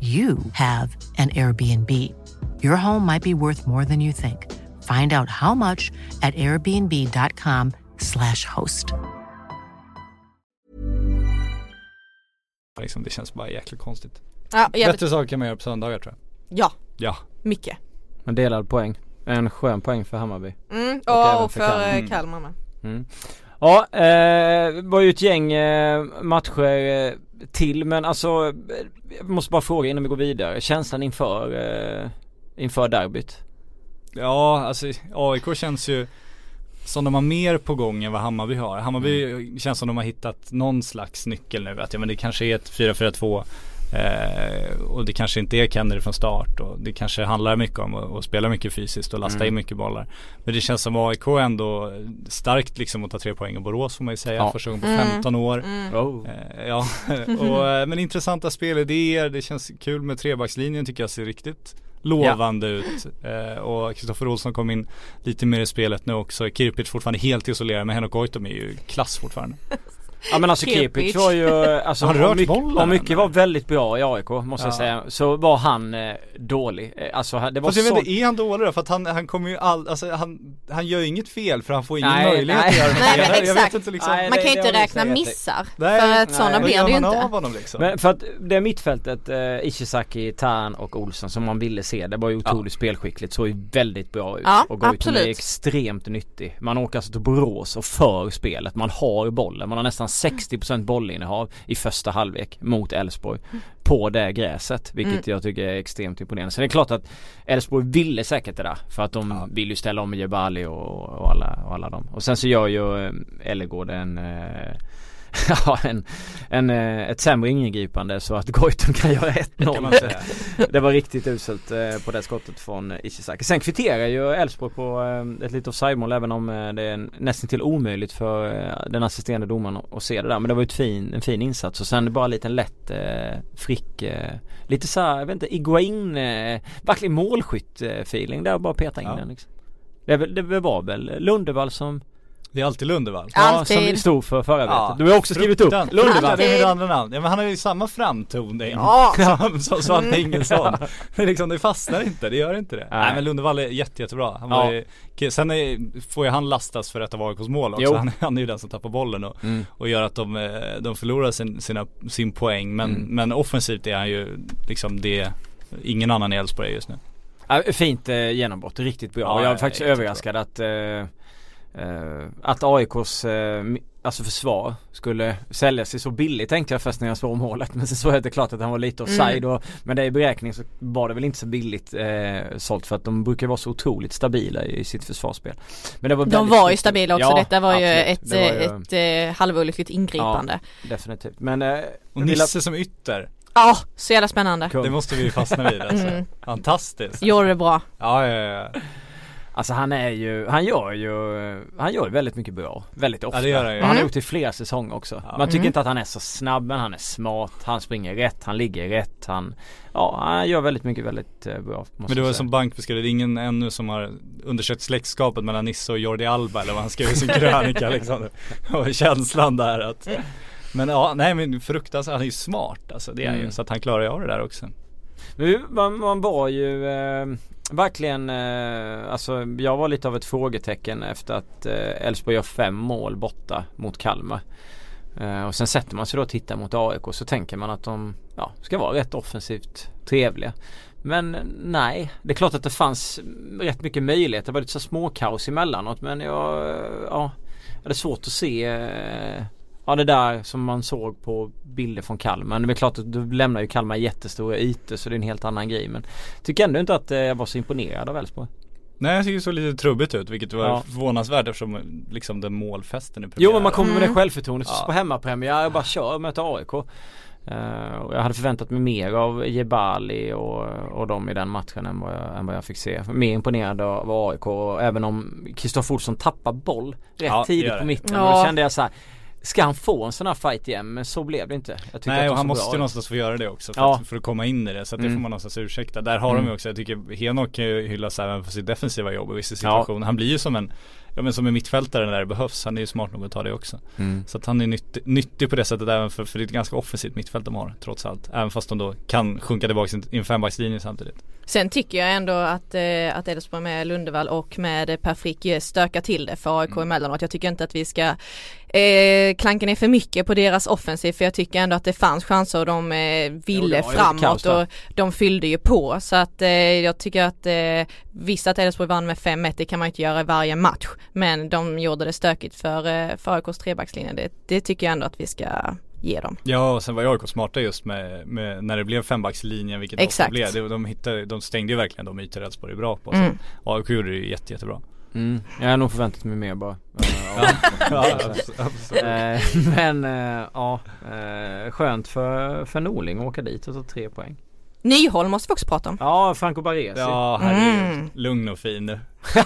you have an Airbnb. Your home might be worth more than you think. Find out how much at airbnb.com slash host. Liksom, det känns bara jäkligt konstigt. Ja, Bättre saker kan man göra på söndagar tror jag. Ja. Ja. Mycket. En delad poäng. En skön poäng för Hammarby. Mm, och, och för, för Kalmar, Kalmar med. Mm. Ja, eh, var ju ett gäng eh, matcher eh, till men alltså Jag måste bara fråga innan vi går vidare, känslan inför eh, Inför derbyt? Ja alltså AIK känns ju som de har mer på gång än vad Hammarby har. Hammarby mm. känns som de har hittat någon slags nyckel nu. Att ja, men det kanske är ett 4-4-2 Eh, och det kanske inte är Kennedy från start och det kanske handlar mycket om att, att spela mycket fysiskt och lasta mm. in mycket bollar. Men det känns som AIK ändå starkt liksom att ta tre poäng i Borås får man ju säga. Ja. Första gången på 15 mm. år. Mm. Oh. Eh, ja, *laughs* och, eh, men intressanta spelidéer. Det känns kul med trebackslinjen tycker jag ser riktigt lovande ja. ut. Eh, och Kristoffer Olsson kom in lite mer i spelet nu också. Kirpic fortfarande helt isolerad men Henok Goitom är ju klass fortfarande. *laughs* Ja men alltså Kepic var ju, alltså han rört mycket, bollen, mycket var väldigt bra i AIK måste ja. jag säga. Så var han eh, dålig. Eh, alltså det var Fast jag så... vet inte, är han dålig då? För att han, han kommer ju all, alltså han, han gör ju inget fel för han får ingen nej, möjlighet nej. att *laughs* göra Nej men exakt. Inte, liksom. nej, Man kan ju inte räkna missar. Nej, för att sådana blir det ju inte. Av honom, liksom? Men för att det mittfältet, eh, Ishizaki, Tan och Olsson som man ville se, det var ju otroligt ja. spelskickligt. Såg ju väldigt bra ut. Ja, och Goitom är extremt nyttig. Man åker alltså till Borås och för spelet. Man har bollen. Man har nästan 60% bollinnehav i första halvlek mot Elfsborg på det gräset vilket mm. jag tycker är extremt imponerande. Sen är det klart att Elfsborg ville säkert det där för att de ja. vill ju ställa om Jebali och, och, alla, och alla dem. Och sen så gör ju Ellegård en eh, *laughs* ja, en, en, eh, ett sämre ingripande så att Goitom kan göra 1-0. *laughs* det var riktigt uselt eh, på det skottet från Ishizaki. Sen kvitterar ju Elfsborg på eh, ett litet offside-mål även om det är nästan till omöjligt för den assisterande domaren att se det där. Men det var ju ett fin, en fin insats och sen bara en liten lätt frick Lite såhär, jag vet inte, Iguain, verkligen målskytt-feeling där och bara peta in ja. den liksom. Det, det var väl Lundevall som det är alltid Lundevall. Ja, alltid. som stod för förarbetet. Ja, du har också skrivit upp Lundevall. Det är mitt andra namn. Ja men han har ju samma framtoning ja. som Svante Ingelsson. *laughs* Men liksom det fastnar inte, det gör inte det. Nej, Nej men Lundevall är jätte, jättebra. Han var ja. ju, sen är, får ju han lastas för ett av AIKs mål också. Han, han, är ju den som tappar bollen och, mm. och gör att de, eh, de förlorar sin, sina, sin poäng. Men, mm. men offensivt är han ju liksom det ingen annan i Elfsborg just nu. Ja, fint eh, genombrott, riktigt bra. Ja, och jag är faktiskt överraskad att eh, Uh, att AIKs uh, alltså försvar skulle sälja sig så billigt tänkte jag först när jag såg målet *laughs* men sen såg jag det klart att han var lite offside mm. och med det i beräkning så var det väl inte så billigt uh, sålt för att de brukar vara så otroligt stabila i sitt försvarsspel. Men det var De var ju stabila också, ja, detta var absolut. ju ett, var ju... ett, ett halvolyckligt ingripande. Ja, definitivt. Men, och Nisse som ytter. Ja, så jävla spännande. Det måste vi ju fastna vid alltså. Mm. Fantastiskt. Gjorde det bra. Ja, ja, ja. Alltså han är ju, han gör ju, han gör väldigt mycket bra. Väldigt ofta. Ja, det gör han ju. Han har Mm. gjort det i flera säsonger också. Ja. Man tycker Mm. inte att han är så snabb men han är smart, han springer rätt, han ligger rätt, han Ja, han gör väldigt mycket väldigt eh, bra måste Men det var säga. som Bank beskrev det, är ingen ännu som har undersökt släktskapet mellan Nisse och Jordi Alba eller vad han skrev i sin *laughs* krönika liksom. Och känslan där att Men ja, nej men fruktansvärt, han är ju smart alltså det är han ju. Mm. Så att han klarar ju av det där också. Men man, man var ju eh, verkligen, eh, alltså jag var lite av ett frågetecken efter att eh, Elfsborg gör fem mål borta mot Kalmar. Eh, och sen sätter man sig då och tittar mot AIK så tänker man att de ja, ska vara rätt offensivt trevliga. Men eh, nej, det är klart att det fanns rätt mycket möjligheter. Det var lite så småkaos emellanåt men jag, eh, ja, det är svårt att se eh, Ja det där som man såg på bilder från Kalmar. Men det är klart att du lämnar ju Kalmar jättestora ytor så det är en helt annan grej. Men tycker ändå inte att eh, jag var så imponerad av Elfsborg. Nej jag tycker det såg lite trubbigt ut vilket var Ja. förvånansvärt eftersom liksom den målfesten i Jo premiären. men man kommer med det Mm. självförtroendet Ja. på hemmapremiär och bara kör och möter AIK. Eh, och jag hade förväntat mig mer av Jebali och, och dem i den matchen än vad, jag, än vad jag fick se. Mer imponerad av AIK och även om Kristoffer Olsson tappar boll rätt Ja, tidigt på mitten. Ja. Och då kände jag så här. Ska han få en sån här fight igen? Men så blev det inte. Jag att Nej de och han måste ju någonstans få göra det också för, Ja. att, för att komma in i det. Så att det Mm. får man någonstans ursäkta. Där har Mm. de ju också, jag tycker Henok kan ju hyllas även för sitt defensiva jobb i vissa situationer. Han blir ju som en, ja men som en mittfältare när det behövs. Han är ju smart nog att ta det också. Mm. Så att han är nyttig, nyttig på det sättet även för, för det är ett ganska offensivt mittfält de har trots allt. Även fast de då kan sjunka tillbaka i en fembackslinje samtidigt. Sen tycker jag ändå att, eh, att Elfsborg med Lundevall och med Per Frick eh, stökar till det för AIK Mm. emellanåt. Jag tycker inte att vi ska eh, klanka ner för mycket på deras offensiv för jag tycker ändå att det fanns chanser och de eh, ville Jo, framåt och de fyllde ju på så att eh, jag tycker att eh, visst att Elfsborg vann med 5-1 det kan man inte göra i varje match men de gjorde det stökigt för, eh, för AIKs trebackslinje. Det, det tycker jag ändå att vi ska ge dem. Ja och sen var AIK smarta just med, med när det blev fembackslinjen vilket det Exakt. blev. De, de, hittade, de stängde ju verkligen de ytor Elfsborg är bra på. Mm. Så AIK gjorde det ju jätte, jättebra. Mm. Jag har nog förväntat mig mer bara. *laughs* Ja, Ja. abs- absolut. Men ja, skönt för, för Norling att åka dit och ta tre poäng. Nyholm måste vi också prata om. Ja, Franco Baresi. Ja herregud, Mm. lugn och fin nu. *laughs*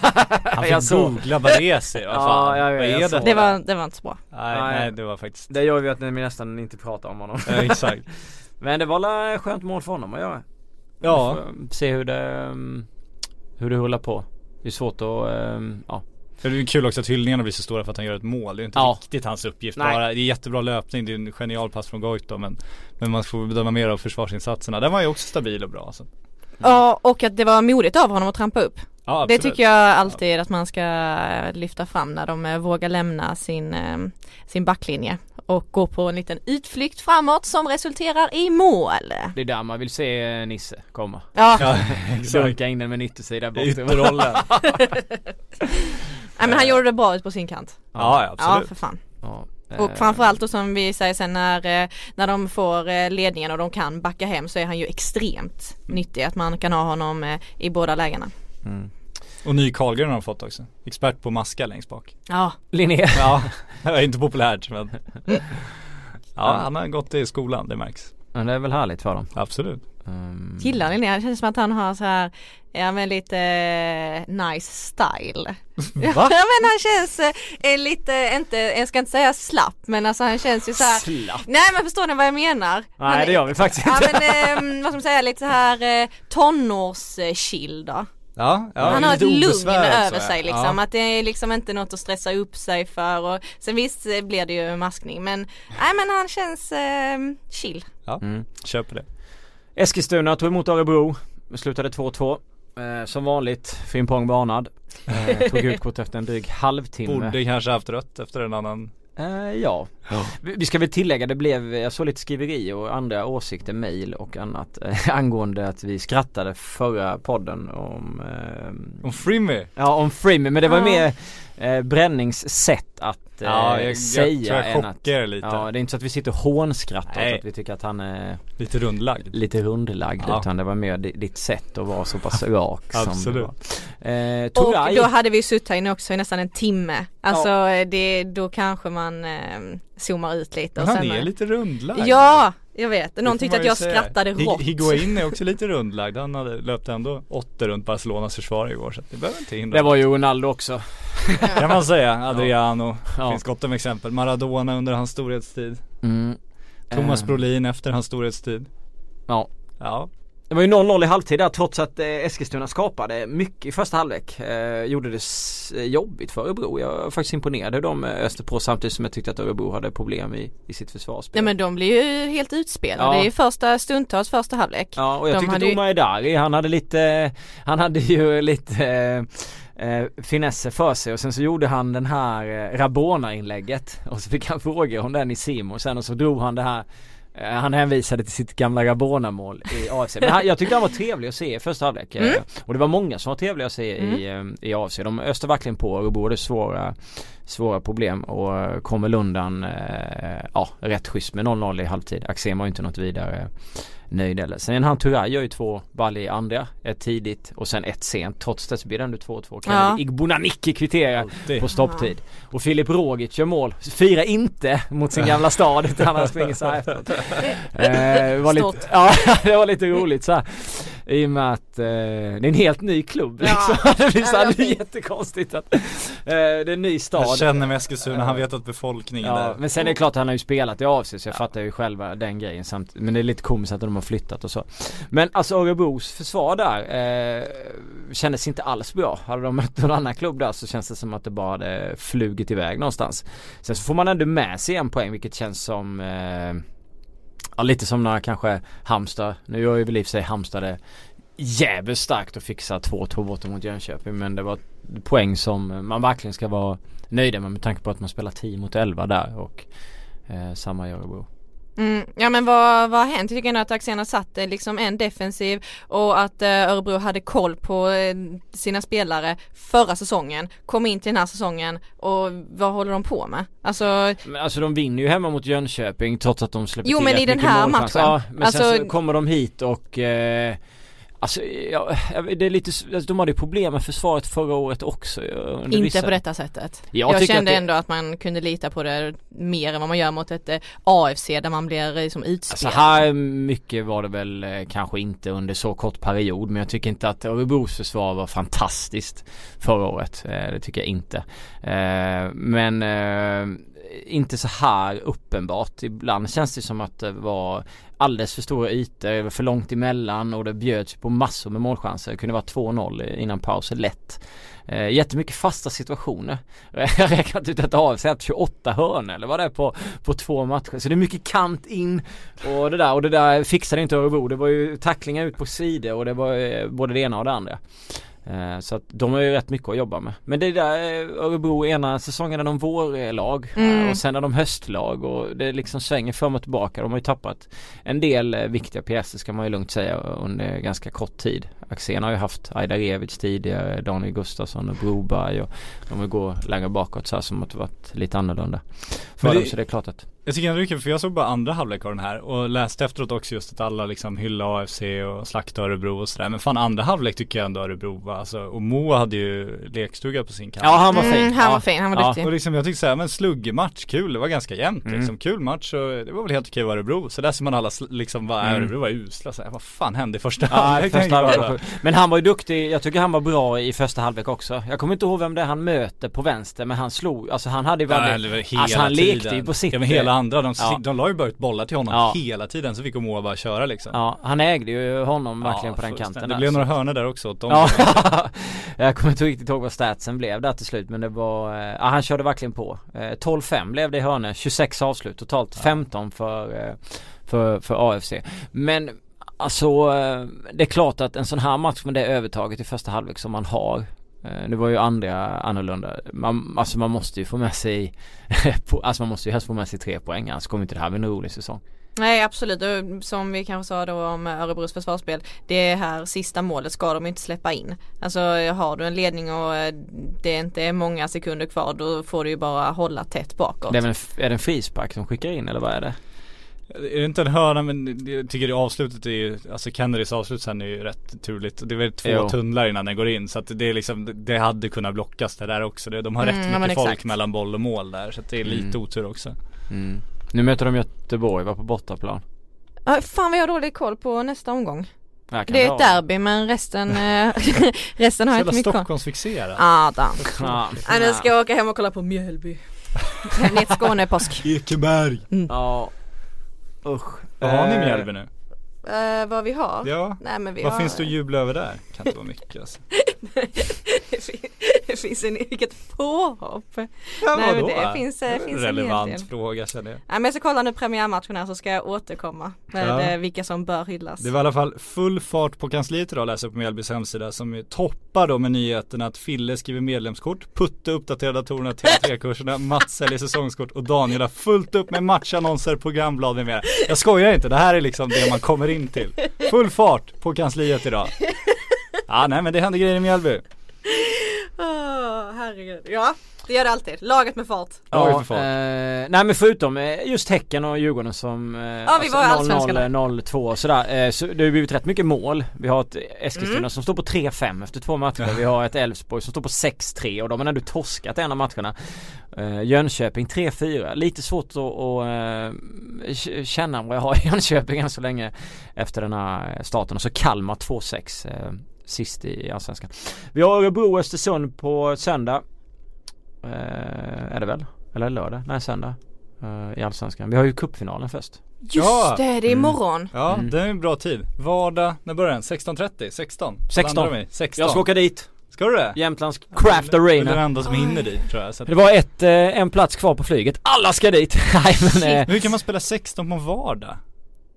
Han fick googla Baresi, vad *laughs* Ja, fan. jag vet, vad är det? Det var, det var inte så bra. Nej, Nej. nej det var faktiskt Det gör ju att ni nästan inte pratar om honom. *laughs* Ja, exakt. Men det var väl skönt mål för honom att göra. Ja. Får Se hur det, um, hur det rullar på. Det är svårt att, um, ja. Det är kul också att hyllningarna blir så stora för att han gör ett mål. Det är inte Ja. riktigt hans uppgift Nej. bara. Det är jättebra löpning, det är en genial pass från Goito men Men man får bedöma mer av försvarsinsatserna. Den var ju också stabil och bra så. Ja och att det var modigt av honom att trampa upp. Ja, Det tycker jag alltid att man ska eh, lyfta fram när de eh, vågar lämna sin, eh, sin backlinje och gå på en liten utflykt framåt som resulterar i mål. Det är där man vill se Nisse komma. Ja, Ja, *laughs* exakt. Dunka in den med en yttersida bort. Ytterrollen. *laughs* *laughs* Nej, men han gjorde det bra ut på sin kant. Ja, ja, Ja absolut. för fan. Ja, Och eh, framförallt då som vi säger sen när, eh, när de får eh, ledningen och de kan backa hem så är han ju extremt nyttig att man kan ha honom i båda lägena. Mm. Och ny Karlgren har de fått också. Expert på maska längst bak. Ja, Linné. *laughs* Ja, det är inte populärt men Ja, han har gått i skolan, det märks. Men det är väl härligt för dem. Absolut. Um, gillar Linnea, det känns som att han har så här Ja men lite eh, nice style. *laughs* Ja *laughs* men han känns eh, lite, inte, jag ska inte säga slapp men alltså han känns ju så här. Slapp. Nej men förstår ni vad jag menar? Nej Han- det gör vi faktiskt Ja inte. men eh, vad ska man säga, lite så här eh, tonårschill då. Ja, ja han har ett lugn över sig ja. liksom, att det är liksom inte något att stressa upp sig för och sen visst eh, blir det ju maskning men nej men han känns eh, chill. Ja, Mm. köper det. Eskilstuna tog emot Örebro. Slutade 2-2. Eh, som vanligt, Frimpong varnad. Eh, tog ut kort efter en dryg halvtimme. Borde kanske haft rött efter en annan Eh, ja. Vi vi ska väl tillägga, det blev, jag såg lite skriveri och andra åsikter, mail och annat eh, *laughs* angående att vi skrattade förra podden om eh, Om Frimmy Ja om Frimmy men det var mer eh, Brennings sätt att eh, Ja, jag, jag säga tror jag än att chockar lite. Ja det är inte så att vi sitter och hånskrattar Nej. åt att vi tycker att han är Lite rundlagd. lite rundlagd Ja. utan det var mer di- ditt sätt att vara så pass rak som Absolut. det var. Eh, Och då hade vi suttit här inne också i nästan en timme. Alltså det, då kanske man eh, zoomar ut lite Men och han sen är lite rundlagd. Ja, Jag vet, någon tyckte att jag säga. skrattade rått Higuain är *laughs* också lite rundlagd, han hade löpt ändå åtta runt Barcelonas försvar igår så det behöver inte hindra Det var ju Ronaldo också. *laughs* Kan man säga, Adriano, ja. finns gott om exempel. Maradona under hans storhetstid. Mm. Thomas uh. Brolin efter hans storhetstid. Ja. Ja det var ju 0-0 i halvtid där trots att eh, Eskilstuna skapade mycket i första halvlek. Eh, gjorde det eh, jobbigt för Örebro. Jag var faktiskt imponerad hur de eh, öste på samtidigt som jag tyckte att Örebro hade problem i, i sitt försvarsspel. Ja men de blir ju helt utspelade ja. i första stundtals första halvlek. Ja och jag de tyckte hade... Omar Edari han hade lite, han hade ju lite eh, finesser för sig och sen så gjorde han den här eh, Rabona-inlägget och så fick han frågor om den i Simon sen och så drog han det här Eh, han hänvisade till sitt gamla Rabona-mål i *laughs* AFC. Men han, jag tyckte han var trevlig att se i första halvlek. Eh, mm. Och det var många som var trevliga att se mm. i, eh, i AFC. De öste verkligen på och borde svåra, svåra problem och kommer undan ja, rätt schysst med 0-0 i halvtid. Axén var ju inte något vidare nöjd eller. Sen han Turay gör ju två ball i andra. Ett tidigt och sen ett sent. Trots det så blir det ändå 2-2. Ja. Igbonanicki kvitterar på stopptid. Och Filip Rogic gör mål. Firar inte mot sin gamla stad utan han springer så här efteråt. *laughs* eh, var lite, *laughs* ja det var lite roligt så här. I och med att eh, det är en helt ny klubb liksom. *laughs* Ja. det blir så här, det är jättekonstigt att eh, det är en ny stad. Jag känner med Eskilstuna, han vet att befolkningen ja, där. Men sen är det klart att han har ju spelat i AFC så jag ja. fattar ju själva den grejen samt, Men det är lite komiskt att de har flyttat och så. Men alltså Örebros försvar där eh, kändes inte alls bra. Hade de mött någon annan klubb där så känns det som att det bara hade flugit iväg någonstans. Sen så får man ändå med sig en poäng vilket känns som eh, Ja lite som när kanske Halmstad, nu gör ju väl i och för sig Halmstad det jävligt starkt att fixa 2-2 borta mot Jönköping men det var poäng som man verkligen ska vara nöjd med med tanke på att man spelar 10 mot 11 där och eh, samma i Örebro. Mm, ja men vad, vad har hänt? Jag tycker ändå att Axén satte liksom en defensiv och att eh, Örebro hade koll på eh, sina spelare förra säsongen, kom in till den här säsongen och vad håller de på med? Alltså men Alltså de vinner ju hemma mot Jönköping trots att de släpper jo, till men i den här matchen. Ja, men alltså, sen så kommer de hit och eh, Alltså, ja, det är lite, alltså, de hade ju problem med försvaret förra året också Inte vissa... på detta sättet. Jag, jag kände att det... ändå att man kunde lita på det mer än vad man gör mot ett eh, AFC där man blir liksom utspelad. Alltså här mycket var det väl eh, kanske inte under så kort period men jag tycker inte att Örebros försvar var fantastiskt förra året. Det tycker jag inte. Men inte så här uppenbart. Ibland känns det som att det var alldeles för stora ytor, för långt emellan och det bjöds på massor med målchanser. Det kunde vara 2-0 innan paus, lätt. Eh, jättemycket fasta situationer. *laughs* Jag har räknat ut att det har 28 hörn eller vad det är på, på två matcher. Så det är mycket kant in och det där och det där fixade inte Örebro. Det var ju tacklingar ut på sidor och det var eh, både det ena och det andra. Eh, så att de har ju rätt mycket att jobba med. Men det är där eh, Örebro ena säsongen är de vårlag mm. och sen är de höstlag och det liksom svänger fram och tillbaka. De har ju tappat en del eh, viktiga pjäser ska man ju lugnt säga under ganska kort tid. Axén har ju haft Aida Revic tidigare, Daniel Gustafsson och Broberg och de vill gå längre bakåt så här som att det varit lite annorlunda. För det, dem så det är klart att jag tycker det är kul för jag såg bara andra halvlek av den här och läste efteråt också just att alla liksom hyllade AFC och slaktade Örebro och sådär. Men fan andra halvlek tycker jag ändå Örebro var alltså, och Moa hade ju lekstuga på sin kant. Ja han var fin. Mm, han var fin, han var ja. duktig. Och liksom jag tyckte såhär, men sluggmatch, kul, det var ganska jämnt mm. liksom. Kul match och det var väl helt okej var Örebro. Så där ser man alla liksom, vad mm. Örebro var usla så vad fan hände i första ja, halvlek? Första halvlek. Men han var ju duktig, jag tycker han var bra i första halvlek också. Jag kommer inte ihåg vem det är han möter på vänster men han slog, alltså han hade ju väldigt, ja, alltså han tiden. lekte ju på sitt. Ja andra, de, ja. de la ju bara ut bollar till honom ja. hela tiden så fick Omoa bara köra liksom. Ja, han ägde ju honom verkligen på den kanten Det blev några hörnor där också åt dem. Ja. *laughs* Jag kommer inte riktigt ihåg vad statsen blev där till slut men det var, eh, ja han körde verkligen på. 12-5 eh, blev det i hörnor, 26 avslut totalt, 15 för, eh, för, för AFC Men Alltså det är klart att en sån här match med det övertaget i första halvlek som man har nu var ju andra annorlunda. Man, alltså man måste ju få med sig *laughs* Alltså man måste ju helst få med sig tre poäng annars kommer inte det här bli en rolig säsong. Nej absolut, som vi kanske sa då om Örebros försvarsspel Det här sista målet ska de inte släppa in Alltså har du en ledning och eh, det inte är många sekunder kvar då får du ju bara hålla tätt bakåt Det är, väl, är det en frispark som skickar in eller vad är det? Är det inte en hörna men jag tycker det avslutet är ju, alltså Kennedys avslut sen är ju rätt turligt. Det är väl två jo. tunnlar innan den går in så att det är liksom, det hade kunnat blockas det där också. De har mm, rätt mycket folk exakt. mellan boll och mål där så att det är lite mm. otur också. Mm. Nu möter de Göteborg, var på bortaplan. Ja, fan vad jag har dålig koll på nästa omgång. Det är ett derby men resten, eh, *laughs* resten har jag inte mycket koll. Stockholmsfixerad. Adam. Ja, *laughs* Ja, nu ska jag åka hem och kolla på Mjölby. Ner till Skåne påsk. Ekeberg. ja. Usch. Vad har ni i Eh, Mjällby nu? Eh, vad vi har? Ja. Nej men vi Vad har finns det att jubla över där? Kan inte vara mycket alltså. *laughs* *laughs* det, fin- det finns en, vilket påhopp. Ja, Nej men vadå? det finns, eh, finns Relevant fråga känner jag. Nej men jag ska kolla nu premiärmatchen här så ska jag återkomma med Ja. eh, vilka som bör hyllas. Det var i alla fall full fart på kansliet idag läser jag på Mjällbys hemsida som toppar då med nyheten att Fille skriver medlemskort, Putte uppdaterar datorerna till TV3-kurserna, *laughs* Mats säljer säsongskort och Daniel har fullt upp med matchannonser, programblad med mera. Jag skojar inte, det här är liksom det man kommer in till. Full fart på kansliet idag. *laughs* Ja nej men det händer grejer i Mjällby. Åh, herregud. Ja, det gör det alltid. Laget med fart. Ja, Ja, fan. eh, nej men förutom eh, just Häcken och Djurgården som eh, Ja, vi var i Allsvenskan där. 0-2 och sådär. Eh, så det har blivit rätt mycket mål. Vi har ett Eskilstuna Mm. som står på 3-5 efter två matcher. Vi har ett Elfsborg som står på 6-3 och de har ändå torskat en av matcherna. Eh, Jönköping 3-4. Lite svårt att, att eh, känna vad jag har i Jönköping än så länge efter den här starten. Och så Kalmar 2-6 eh, sist i Allsvenskan. Vi har Örebro och Östersund på söndag. Eh, är det väl? Eller lördag? Nej söndag. eh, I Allsvenskan. Vi har ju cupfinalen först. Just Ja. det, det är Mm. imorgon. Ja Mm. det är en bra tid. Vardag, när börjar den? 16.30? 16? 16. Landar de i? 16. Jag ska åka dit. Ska du det? Jämtlands Craft Du är den Arena. enda som hinner dit tror jag. Så att... Det var ett, eh, en plats kvar på flyget. Alla ska dit! *laughs* Nej men, eh, Men hur kan man spela 16 på en vardag?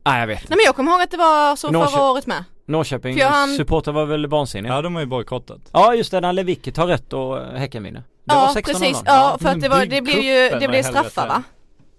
nej jag vet. Nej men jag kommer ihåg att det var så Norrkö- förra året med. Norrköping hann- supporter var väl vansinniga? Ja Ja. de har ju bojkottat. just det, när Lewicki tar rätt och Häcken vinner. Det ja var 16 precis, ja för att det var, det blev ju, det blev straffar va?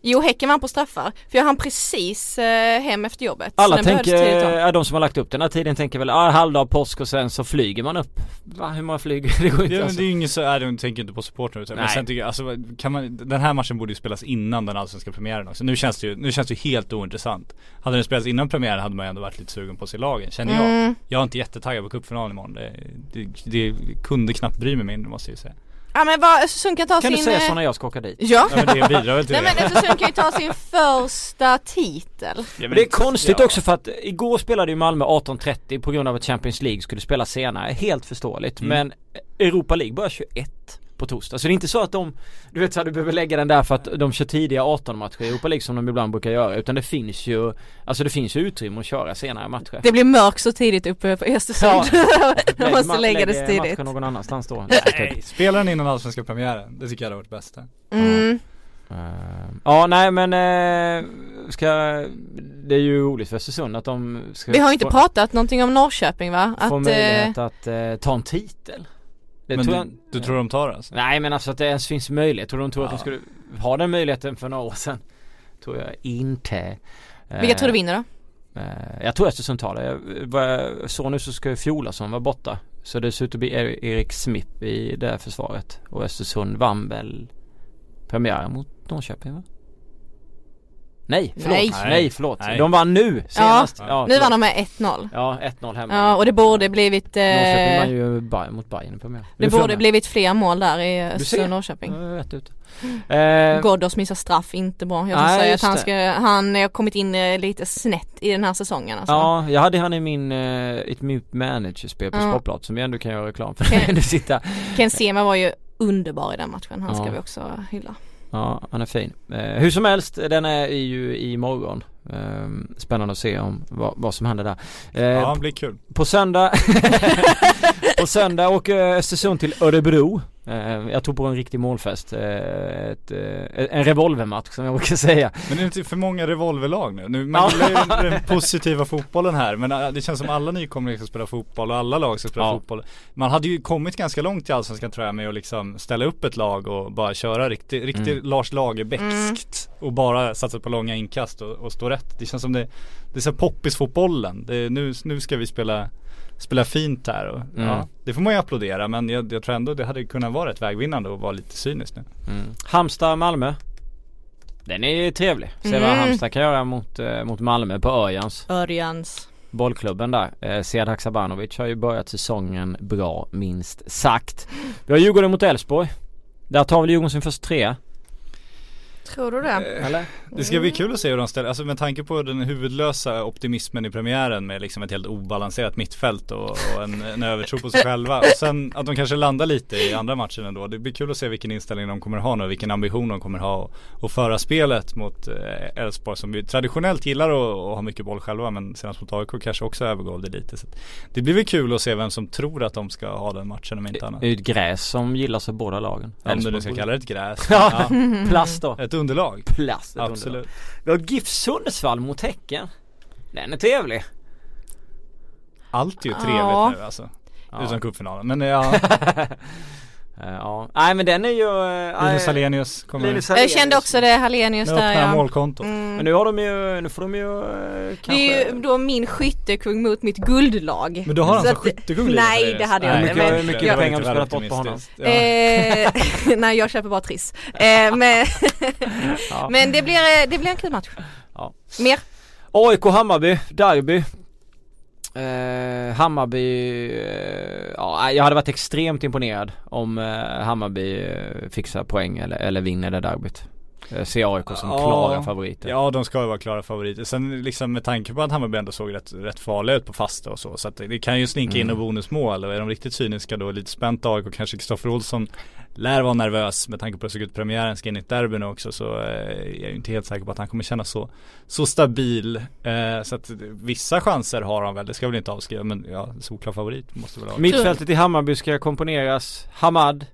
Jo Häcken vann på straffar. För jag hann precis eh, hem efter jobbet. Alla tänker, då. ja, de som har lagt upp den här tiden tänker väl, ah, halvdag påsk och sen så flyger man upp. Va, hur många flyger? *laughs* Det går inte Ja, alltså. det är ju ingen så, nej de tänker inte på supportrar utan men sen tycker jag, alltså kan man, den här matchen borde ju spelas innan den allsvenska premiären också. Nu känns det ju, nu känns det ju helt ointressant. Hade den spelats innan premiären hade man ju ändå varit lite sugen på se lagen, känner jag. Mm. Jag är inte jättetaggad på cupfinalen imorgon. Det, det, det kunde knappt bry mig mindre måste jag ju säga. Ja men vad, Östersund kan ta Kan sin... du säga eh, så när jag ska åka dit? Ja. Ja men det bidrar väl till Nej det. men Östersund kan ju ta sin första titel. Ja, Men det är konstigt ja. också för att igår spelade ju Malmö 18.30 på grund av att Champions League skulle spela senare. Helt förståeligt. Mm. Men Europa League börjar 21 på torsdag. Så det är inte så att de, du vet så att du behöver lägga den där för att de kör tidiga 18 matcher i Europa League som de ibland brukar göra. Utan det finns ju, alltså det finns ju utrymme att köra senare matcher. Det blir mörkt så tidigt uppe på Östersund. *laughs* De måste lägga det tidigt. matchen någon annanstans då. Nej, spela den innan allsvenska premiären. Det tycker jag hade varit bäst. Mm. Eh, Ja nej men eh, ska, det är ju roligt för Östersund att de ska Vi har ju inte få, pratat någonting om Norrköping va? få Att, eh, möjlighet att eh, ta en titel. Det Men tror du, jag, du tror de tar det alltså? Nej men alltså att det ens finns möjlighet. Tror de tror att de Ja. skulle ha den möjligheten för några år sedan? Tror jag inte. vilka tror du vinner då? Eh, jag tror Östersund tar det. Jag, såg nu så ska ju Fjolason vara borta. Så det ser ut att bli Er- Erik Smith i det här försvaret. Och Östersund vann väl premiären mot Norrköping va? Nej förlåt, Nej. nej, förlåt. Nej. De vann nu senast. Ja. Ja, Nu vann de med 1-0. Ja 1-0 hemma. Ja och det borde blivit Norrköping eh, vann ju Bayern mot Bayern i premiären. Det för borde mig. blivit fler mål där i Du Östersund ser. Norrköping. Jag är rätt ute. Eh, Ghoddos missar straff, inte bra. Jag ska Nej, säga att han det. ska, han har kommit in eh, lite snett i den här säsongen alltså. Ja, jag hade han i min, eh, ett mitt managerspel på Ja. Sportbladet som jag ändå kan göra reklam för. Du *laughs* sitta. Ken Sema var ju underbar i den matchen, han ska Ja. vi också hylla. Ja, han är fin. Eh, hur som helst, den är ju imorgon. Eh, spännande att se om vad, vad som händer där. Eh, Ja, det blir kul. På söndag *laughs* På söndag åker Östersund till Örebro Jag tror på en riktig målfest Eh, ett, eh, En revolvermatch som jag brukar *laughs* säga Men det är inte för många revolverlag nu. nu man gillar ju *laughs* den, positiva fotbollen här men det känns som alla nykomlingar ska spela fotboll och alla lag ska spela Ja. fotboll. Man hade ju kommit ganska långt i Allsvenskan tror jag med att liksom ställa upp ett lag och bara köra riktigt, riktigt Mm. Lars Lagerbäckskt och bara satsa på långa inkast och, och stå rätt. Det känns som det, det är så här poppis-fotbollen. Det, är- nu, nu ska vi spela Spela fint här och Mm. ja, det får man ju applådera men jag, jag tror ändå det hade kunnat vara ett vägvinnande och vara lite cynisk nu. mm. Halmstad, Malmö Den är ju trevlig. Se vad Mm. Halmstad kan göra mot, eh, mot Malmö på Örjans Örjans. bollklubben där. Eh, Sead Haksabanovic har ju börjat säsongen bra minst sagt. Vi har Djurgården mot Elfsborg. Där tar väl Djurgården sin första trea. Tror du det? Eh, Eller? Det ska bli kul att se hur de ställer, alltså med tanke på den huvudlösa optimismen i premiären med liksom ett helt obalanserat mittfält och, och en, en övertro på sig själva. Och sen att de kanske landar lite i andra matchen ändå. Det blir kul att se vilken inställning de kommer ha nu, vilken ambition de kommer ha och föra spelet mot eh, Elfsborg som vi traditionellt gillar att ha mycket boll själva men senast mot AIK kanske också övergav det lite. Så det blir väl kul att se vem som tror att de ska ha den matchen om inte annat. Det är ju ett gräs som gillas av båda lagen. Om du nu ska kalla det ett gräs. ja, plast då. Ett underlag. Plast. Ett Absolut. Underlag. Vi har GIF Sundsvall mot Häcken. Den är trevlig. Allt är ju trevligt Ja. nu alltså. Ja. Utom cupfinalen. Men ja, *laughs* Eh, ja, nej men den är ju... eh, Linus eh, Hallenius kommer Linus Jag Hallenius. kände också det, Hallenius nu där ja. målkontot. Mm. Men nu har de ju, nu får de ju eh, kanske... Det är ju då min skyttekung mot mitt guldlag. Men du har Så alltså skyttekung Nej det hade jag inte. mycket- hur mycket det var pengar har du spelat bort på honom? Ja. *laughs* nej jag köper bara Triss. *laughs* Men, *laughs* men det blir, det blir en kul match. Ja. Mer? AIK Hammarby, derby. Eh, Hammarby, eh, ja jag hade varit extremt imponerad om eh, Hammarby eh, fixar poäng eller, eller vinner det derbyt. Jag ser AIK som Ja. klara favoriter. Ja de ska ju vara klara favoriter. Sen liksom med tanke på att Hammarby ändå såg rätt, rätt farliga ut på fasta och så. Så att det, det kan ju slinka in Mm. och bonusmål. Och är de riktigt cyniska då, lite spänt AIK och kanske Kristoffer Olsson lär vara nervös med tanke på hur det såg ut premiären, ska in i ett derby nu också så eh, är jag ju inte helt säker på att han kommer kännas så, så stabil. Eh, så att vissa chanser har han väl, det ska jag väl inte avskriva men ja, solklar favorit måste väl ha. Mittfältet i Hammarby ska komponeras Hamad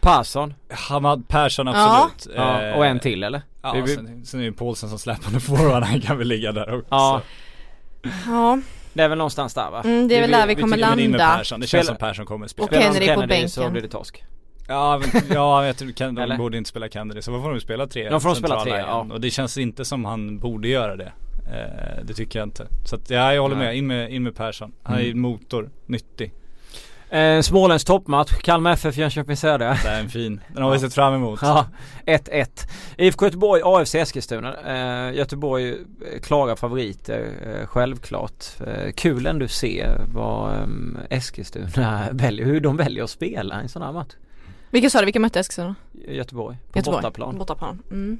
Persson Hamad Persson absolut. ja, Eh, och en till eller? Ja, Vi- vi- sen, sen är ju Paulsen som släpande forward, han kan väl ligga där också. Ja, Ja, det är väl någonstans där va? mm, det är väl Vi- där vi Vi kommer tycker väl in med landa. Persson, det känns som Persson kommer spela. Och Kennedy på Kennedy så bänken. blir det torsk. Ja, men, ja jag tror de borde inte spela Kennedy så då får de spela tre De får de spela tre, igen. ja. Och det känns inte som han borde göra det. Eh, det tycker jag inte. Så att, ja, jag håller Nej. med. In med, in med Persson. Han är Mm. motor, nyttig. Eh, Småländsk toppmatch, Kalmar FF Jönköping Södra. Det är en fin. Den har vi sett fram emot. Ja, 1-1. IFK Göteborg, AFC Eskilstuna. Eh, Göteborg eh, klara favoriter, eh, självklart. Eh, kul ändå att se vad eh, Eskilstuna *laughs* väljer, hur de väljer att spela en sån här match. Vilka sa du, vilka mötte Eskilstuna? Göteborg, på Göteborg. bortaplan. Bortaplan. Mm.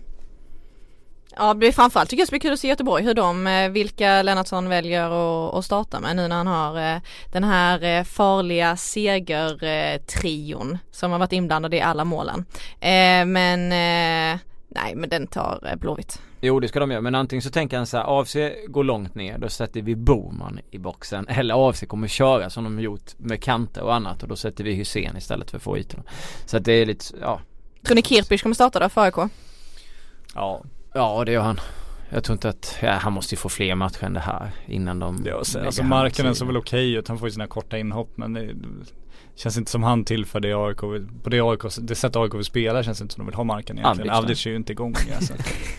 Ja det framförallt tycker jag det ska bli kul att se Göteborg hur de, eh, vilka Lennartsson väljer att, starta med nu när han har eh, den här eh, farliga segertrion som har varit inblandad i alla målen. Men nej men den tar Blåvitt. Jo det ska de göra men antingen så tänker han så här AFC går långt ner då sätter vi Boman i boxen eller AFC kommer köra som de gjort med kanter och annat och då sätter vi Hussein istället för att få ytorna. Så att det är lite, ja Tror ni Kirpich kommer starta då för AIK? Ja, Ja det gör han. Jag tror inte att, ja, han måste ju få fler matcher än det här innan de alltså, lägger alltså Markkanen såg sidan. väl okej ut. Han får ju sina korta inhopp men det känns inte som han tillför det AIK På det AIK, det sätt AIK vill spela känns det inte som de vill ha Marken egentligen. Avdic, är ju inte igång alltså.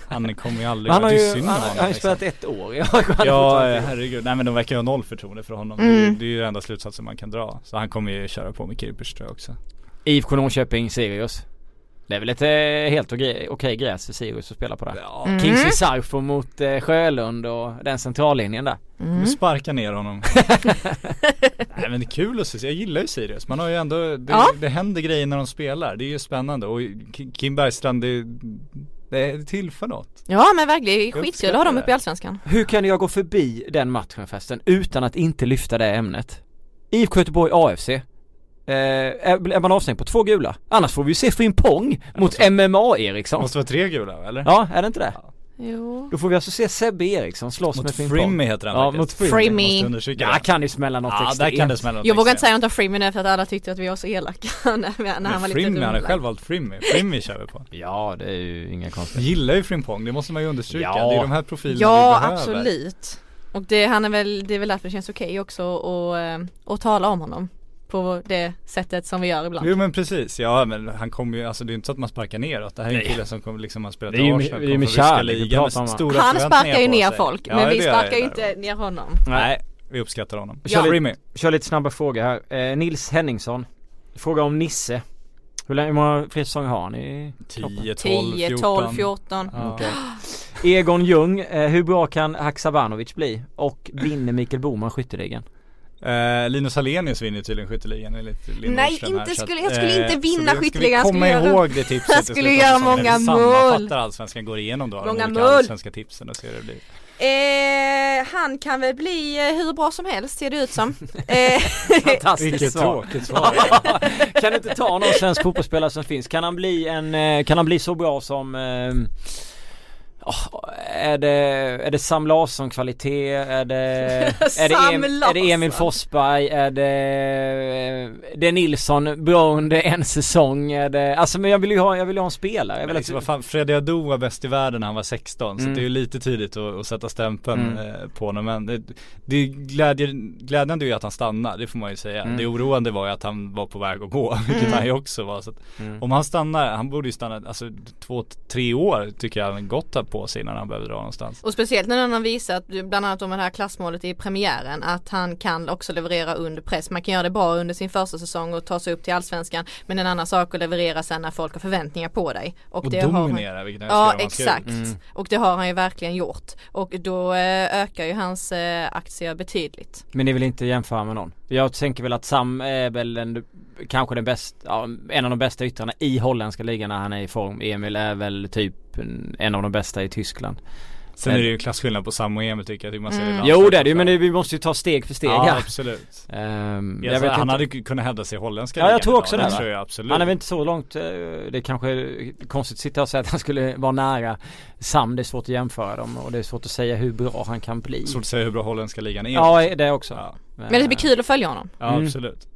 Han kommer ju aldrig, *laughs* han har det är ju, synd han, honom, han har ju liksom. spelat ett år i AIK. Ja herregud, nej men de verkar ju ha noll förtroende för honom. Mm. Det, är- det är ju den enda slutsatsen man kan dra. Så han kommer ju köra på med Kirpich tror jag också. IFK Norrköping, Sirius. Det är väl ett eh, helt okej, okej gräs för Sirius att spela på det. Ja, Mm. Kingsley Sarfo mot eh, Sjölund och den centrallinjen där. Mm. vi sparkar ner honom. *laughs* nej men det är kul att se, jag gillar ju Sirius. Man har ju ändå, det, Ja. det händer grejer när de spelar. Det är ju spännande och Ki- Kim Bergstrand det, det tillför något. Ja men verkligen, det är Jag skitkul att ha dem uppe i Allsvenskan. Hur kan jag gå förbi den matchen förresten utan att inte lyfta det ämnet? IFK Göteborg AFC. Eh, är, man avstängd på två gula? Annars får vi ju se Frimpong mot Alltså, MMA Eriksson. måste vara tre gula eller? Ja, är det inte det? Jo. Då får vi alltså se Sebbe Eriksson slåss med Mot Frimpong. Frimmy heter han Ja, mot Frimmy. Frimmy. Ja, det. kan ju smälla något Ja, extremt. där kan det smälla något Jag vågar inte säga något om Freeman nu för att alla tyckte att vi var så elaka *laughs* när, när han var Men lite Frimmy, han har själv valt Frimmy. Frimmy kör vi på. *laughs* Ja, det är ju inga konstigheter. gillar ju Frimpong, det måste man ju understryka. Ja. Det är de här profilerna Ja vi behöver. absolut. Och det, han är väl, det är väl därför det känns okej också att, eh, att tala om honom. På det sättet som vi gör ibland. Jo men precis, ja men han kommer ju, alltså det är inte så att man sparkar neråt. Det här är en kille som kommer liksom ha spelat i Arsenal, kommer med från ryska ligan med stora Han sparkar ju ner folk Ja, men vi sparkar ju inte ner honom. Nej, vi uppskattar honom. Ja. Frimmy. Kör lite snabba frågor här. Eh, Nils Henningsson. Fråga om Nisse. Hur länge, hur många fler säsonger har han i kroppen? 10, 12, 10, 14. 12, 14. Ja. Okej. *gasps* Egon Ljung, eh, hur bra kan Haksabanovic bli? Och vinner Mikael Boman skytteligan? Eh, Linus Hallenius vinner tydligen skytteligan enligt Linn Nej, inte här, så skulle- att, jag skulle inte eh, vinna skytteligan, jag komma ihåg det tipset jag *laughs* skulle göra många mål. Sammanfattar allsvenskan, går igenom då Många de olika mål. allsvenska tipsen och ser hur det blir. Eh, han kan väl bli eh, hur bra som helst ser det ut som. *laughs* eh, Fantastiskt Vilket svar. tråkigt svar. *laughs* kan du inte ta någon svensk fotbollsspelare som finns? Kan han bli en, eh, kan han bli så bra som åh, är, det, är det Sam Larsson kvalitet? Är det, *laughs* är det, Sam em, är det Emil. Forsberg? Är det, eh, det är Nilsson bra under en säsong? Är det, alltså men jag vill ju ha, jag vill ha en spelare. Jag Men vill liksom, vad att, fan, Freddy Adu var bäst i världen när han var 16 så Mm. det är ju lite tidigt att, att sätta stämpeln Mm. eh, på honom men det, det är glädje, glädjande är ju att han stannar, det får man ju säga. Mm. Det oroande var ju att han var på väg att gå, *laughs* vilket Mm. han ju också var. Så att mm. om han stannar, han borde ju stanna, alltså två, tre år tycker jag gott på sig innan han behöver dra någonstans. och speciellt när han har visat, bland annat om det här klassmålet i premiären, att han kan också leverera under press. Man kan göra det bra under sin första säsong och ta sig upp till allsvenskan. Men en annan sak att leverera sen när folk har förväntningar på dig. Och, det har han- dominera vilket jag Ja exakt. Mm. och det har han ju verkligen gjort och då eh, ökar ju hans eh, aktier betydligt. Men ni vill inte jämföra med någon? Jag tänker väl att Sam är väl en, kanske den bästa, ja, en av de bästa yttrarna i holländska ligan när han är i form. Emil är väl typ en, en av de bästa i Tyskland. Sen är det ju klasskillnad på Sam och Emil tycker jag, tycker man ser Mm. Jo det är det ju men det, vi måste ju ta steg för steg Ja här. absolut. Ehm, Ja, jag så vet han inte. hade ku- kunnat hävda sig i holländska Ja, jag tror idag. också det, va? tror jag absolut. Han är väl inte så långt, eh, det kanske är konstigt att sitta och säga att han skulle vara nära Sam, det är svårt att jämföra dem och det är svårt att säga hur bra han kan bli. Svårt att säga hur bra holländska ligan är. Ja det också. ja. Men det blir kul att följa honom. ja Mm. absolut.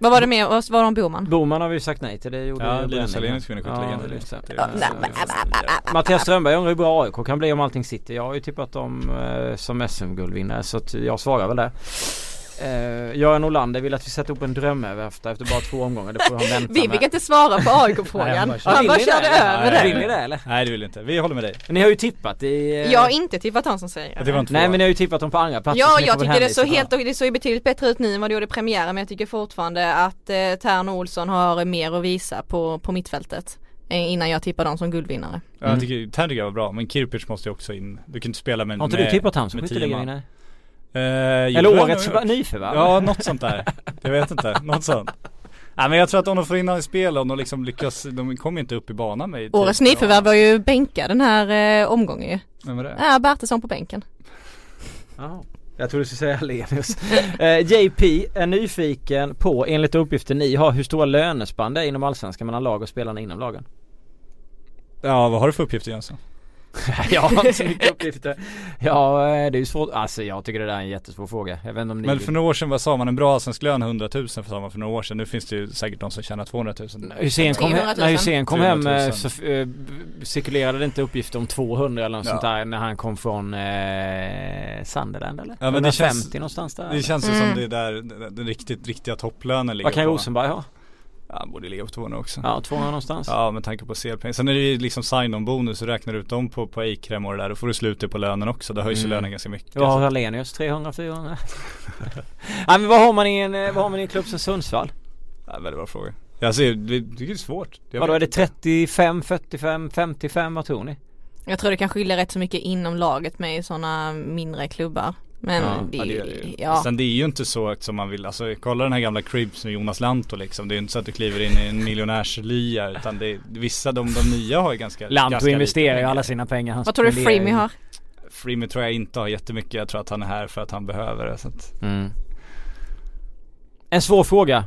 Vad var det med, vad var det om Boman? Boman har vi ju sagt nej till, det gjorde Ja, ju Linus. Hallenius kunde skjuta det. det. Det- det- det- Mattias Strömberg undrar hur bra AIK kan bli om allting sitter. Jag har ju tippat dem eh, som SM-guldvinnare så att jag svarar väl där. Eh, Göran Olander vill att vi sätter upp en drömöverfta efter bara två omgångar. Det får han vänta *laughs* Vi fick inte svara på Nej, AIK-frågan. han bara körde. Han bara över Nej, Vill ni det eller? Nej det vill inte. Vi håller med dig. Men ni har ju tippat i... eh, Jag har inte tippat han som säger det. Nej men ni har ju tippat dem på andra platser Ja jag tycker det såg helt det såg betydligt bättre ut nu än vad det gjorde i premiären men jag tycker fortfarande att eh, Tern Olsson har mer att visa på, på mittfältet. eh, Innan jag tippar dem som guldvinnare. Ja, Mm. Jag tycker, Tern tycker jag var bra, men Kirpic måste ju också in. Du kan inte spela med Har inte med, du tippat han som skytteligavinnare? Eh, Eller årets gjort. nyförvärv? Ja, något sånt där. Jag vet inte, något sånt. Nej men jag tror att om de får in honom i spel, om de liksom lyckas, de kommer inte upp i banan med Årets nyförvärv var ju bänkad den här eh, omgången ju. Vem var det? Ja, Bertilsson på bänken. Jaha. Jag trodde du skulle säga Hallenius. *laughs* eh, JP är nyfiken på, enligt uppgifter ni har, hur stora lönespann det är inom Allsvenskan mellan lag och spelarna inom lagen. Ja vad har du för uppgifter Jönsson? *laughs* jag har inte så mycket uppgifter. Ja eh, det är ju svårt, alltså jag tycker det där är en jättesvår fråga. Jag vet inte om ni Men för några år sedan, vad sa man? En bra allsvensk lön 100 000 för sa man för några år sedan. Nu finns det ju säkert de som tjänar 200 000. Hussein kom, 300 hem, 000. när Hussein kom hem 300 eh, 000. så eh, cirkulerade det inte uppgifter om 200 eller något Ja. sånt där när han kom från eh, Sunderland eller? Ja, men det 150 känns- någonstans där. Det känns ju Mm. som det är där den- den riktigt, riktiga topplönen ligger Vad kan på. Rosenberg ha? Ja, han borde ligga på 200 också. Ja 200 någonstans. Ja med tanke på CL-pengar. Sen är det ju liksom sign-on bonus, så räknar du ut dem på, på Acrem och det där. Då får du slut på lönen också. Då höjs ju Mm. lönen ganska mycket. Vad har Hallenius? 300, 400? *laughs* Nej men vad har man i en, eh, vad har man i en klubb som Sundsvall? Ja, väldigt bra fråga. Jag ser, det, det är svårt. Jag Vadå är det inte. 35, 45, 55? Vad tror ni? Jag tror det kan skilja rätt så mycket inom laget med i sådana mindre klubbar. Men Ja, det, Ja, det ja, det ju. Sen det är ju inte så högt som man vill, alltså kolla den här gamla Cribs med Jonas Lantto liksom. Det är ju inte så att du kliver in i en miljonärslya utan det är, vissa de, de nya har ju ganska Lanto ganska investerar ju alla sina pengar. Han Vad tror du Freemy har? Freeman tror jag inte har jättemycket, jag tror att han är här för att han behöver det så att, Mm. En svår fråga.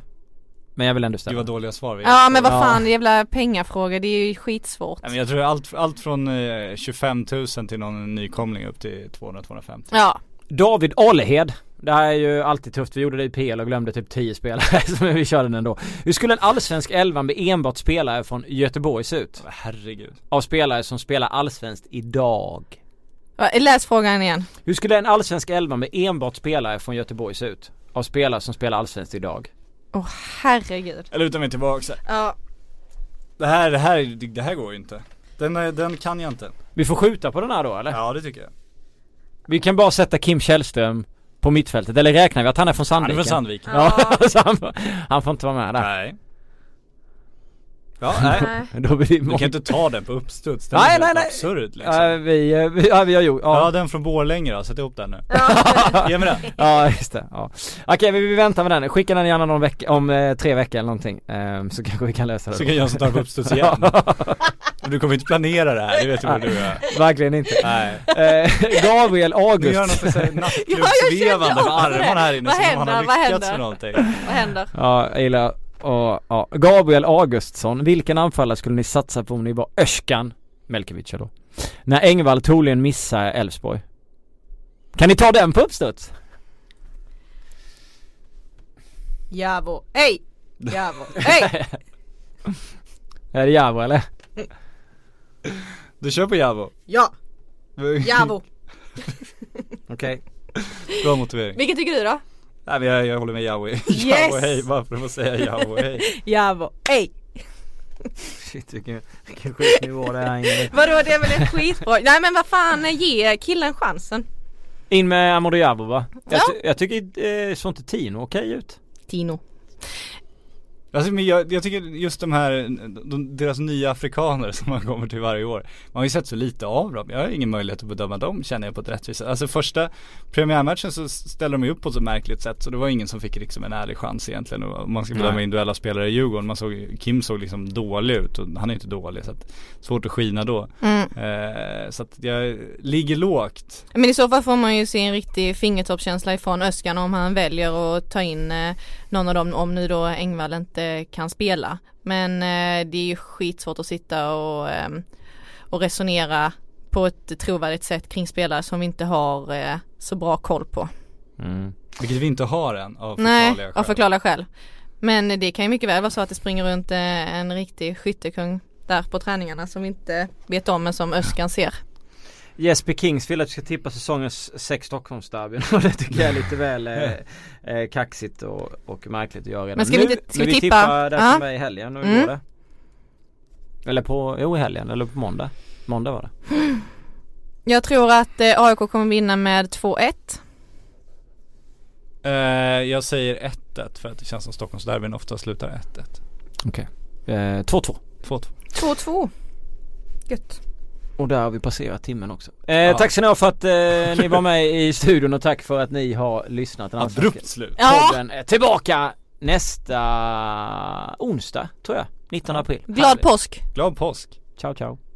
Men jag vill ändå Det ställa. var dåliga svar vi Ja men vad Ja. fan jävla pengafråga, det är ju skitsvårt. Men jag tror allt, allt från eh, 25 000 till någon nykomling upp till 200-250 Ja, David Alehed. Det här är ju alltid tufft. Vi gjorde det i PL och glömde typ 10 spelare. *laughs* Men vi körde den ändå. Hur skulle en allsvensk elva med enbart spelare från Göteborg se ut? Herregud Av spelare som spelar allsvenskt idag. Läs frågan igen. Hur skulle en allsvensk elva med enbart spelare från Göteborg se ut? Av spelare som spelar allsvenskt idag. Åh herregud. Jag lutar mig tillbaka så. Ja, Det här, det här, det här går ju inte den, är- den kan jag inte Vi får skjuta på den här då eller? Ja det tycker jag Vi kan bara sätta Kim Källström på mittfältet. Eller räknar vi att han är från Han är Sandviken? från Sandviken Ja, *laughs* han får inte vara med där. Nej Ja, nej. *laughs* Då blir det Du kan inte ta den på uppstuds, den Nej, är nej, nej. absurd liksom. Ja, vi, eh, vi, ja, vi har gjort, Ja. ja. den från Borlänge då, sätt ihop den nu. Ja. *laughs* Ge mig den. Ja just det, ja. Okej vi, vi väntar med den, skicka den gärna någon vecka, om eh, tre veckor eller någonting. Ehm, så kanske vi kan lösa det Så då. kan Jönsson ta den på uppstuds igen. *laughs* Du kommer inte planera det här, det vet du vad du är. Verkligen inte. Nej. Eh, Gabriel Nu gör August. något här Ja, jag nattklubbsvevande med armarna här inne Vad som om han händer? har Vad lyckats händer? med någonting. Vad händer? Ja, jag gillar och, ja. Gabriel Augustsson, vilken anfallare skulle ni satsa på om ni var Öskan, Melkevic då? När Engvall troligen missar Elfsborg. Kan ni ta den på uppstuds? Javo, hej! Javo, hej! *laughs* Är det Javo eller? Du kör på Javo? Ja, *laughs* Javo. Okej. Bra motivering. Vilken tycker du då? Nej men jag, jag håller med Javo. *laughs* Yes! Hej, bara för att få säga. Javo, *laughs* hej! Shit vilken, vilken skitnivå det är här inne. *laughs* Vadå det är väl en skitbra, nej men vad fan ge killen chansen In med Amadou va? Jag, Ja. ty- jag tycker, eh, såg inte Tino okej ut? Tino Alltså, men jag, jag tycker just de här, de, deras nya afrikaner *laughs* som man kommer till varje år Man har ju sett så lite av dem, jag har ingen möjlighet att bedöma dem känner jag på ett rättvist sätt. Alltså första premiärmatchen så ställde de ju upp på ett så märkligt sätt så det var ingen som fick liksom en ärlig chans egentligen. Och om man ska bedöma Nej. individuella spelare i Djurgården, man såg, Kim såg liksom dålig ut och han är inte dålig så att Svårt att skina då. Mm. eh, Så att jag ligger lågt. Men i så fall får man ju se en riktig fingertoppskänsla ifrån Öskan om han väljer att ta in eh, någon av dem om nu då Engvall inte kan spela. Men eh, det är ju skitsvårt att sitta och, eh, och resonera på ett trovärdigt sätt kring spelare som vi inte har eh, så bra koll på. Mm. Vilket vi inte har än av Nej, förklarliga av skäl. förklarliga skäl. Men det kan ju mycket väl vara så att det springer runt eh, en riktig skyttekung där på träningarna som vi inte vet om men som Öskan ser. Jesper Kings vill att du ska tippa säsongens sex Stockholmsderbyn *laughs* och det tycker jag är lite väl eh, *laughs* eh, kaxigt och, och märkligt att göra redan Men ska vi nu. inte- ska vi vi tippa? tippar där Ja. för mig i helgen, hur Mm. går det? Eller på, jo i helgen, eller på måndag Måndag var det *gasps* Jag tror att eh, AIK kommer vinna med 2-1. eh, Jag säger 1-1 för att det känns som Stockholmsderbyn ofta slutar 1-1 Okej eh, 2-2 2-2 2-2. Gött. Och där har vi passerat timmen också. Eh, Tack så ni för att eh, ni var med i studion och tack för att ni har lyssnat Abrupt slut. Ja, podden är tillbaka nästa onsdag tror jag. 19 april. Glad påsk. Glad påsk. Ciao ciao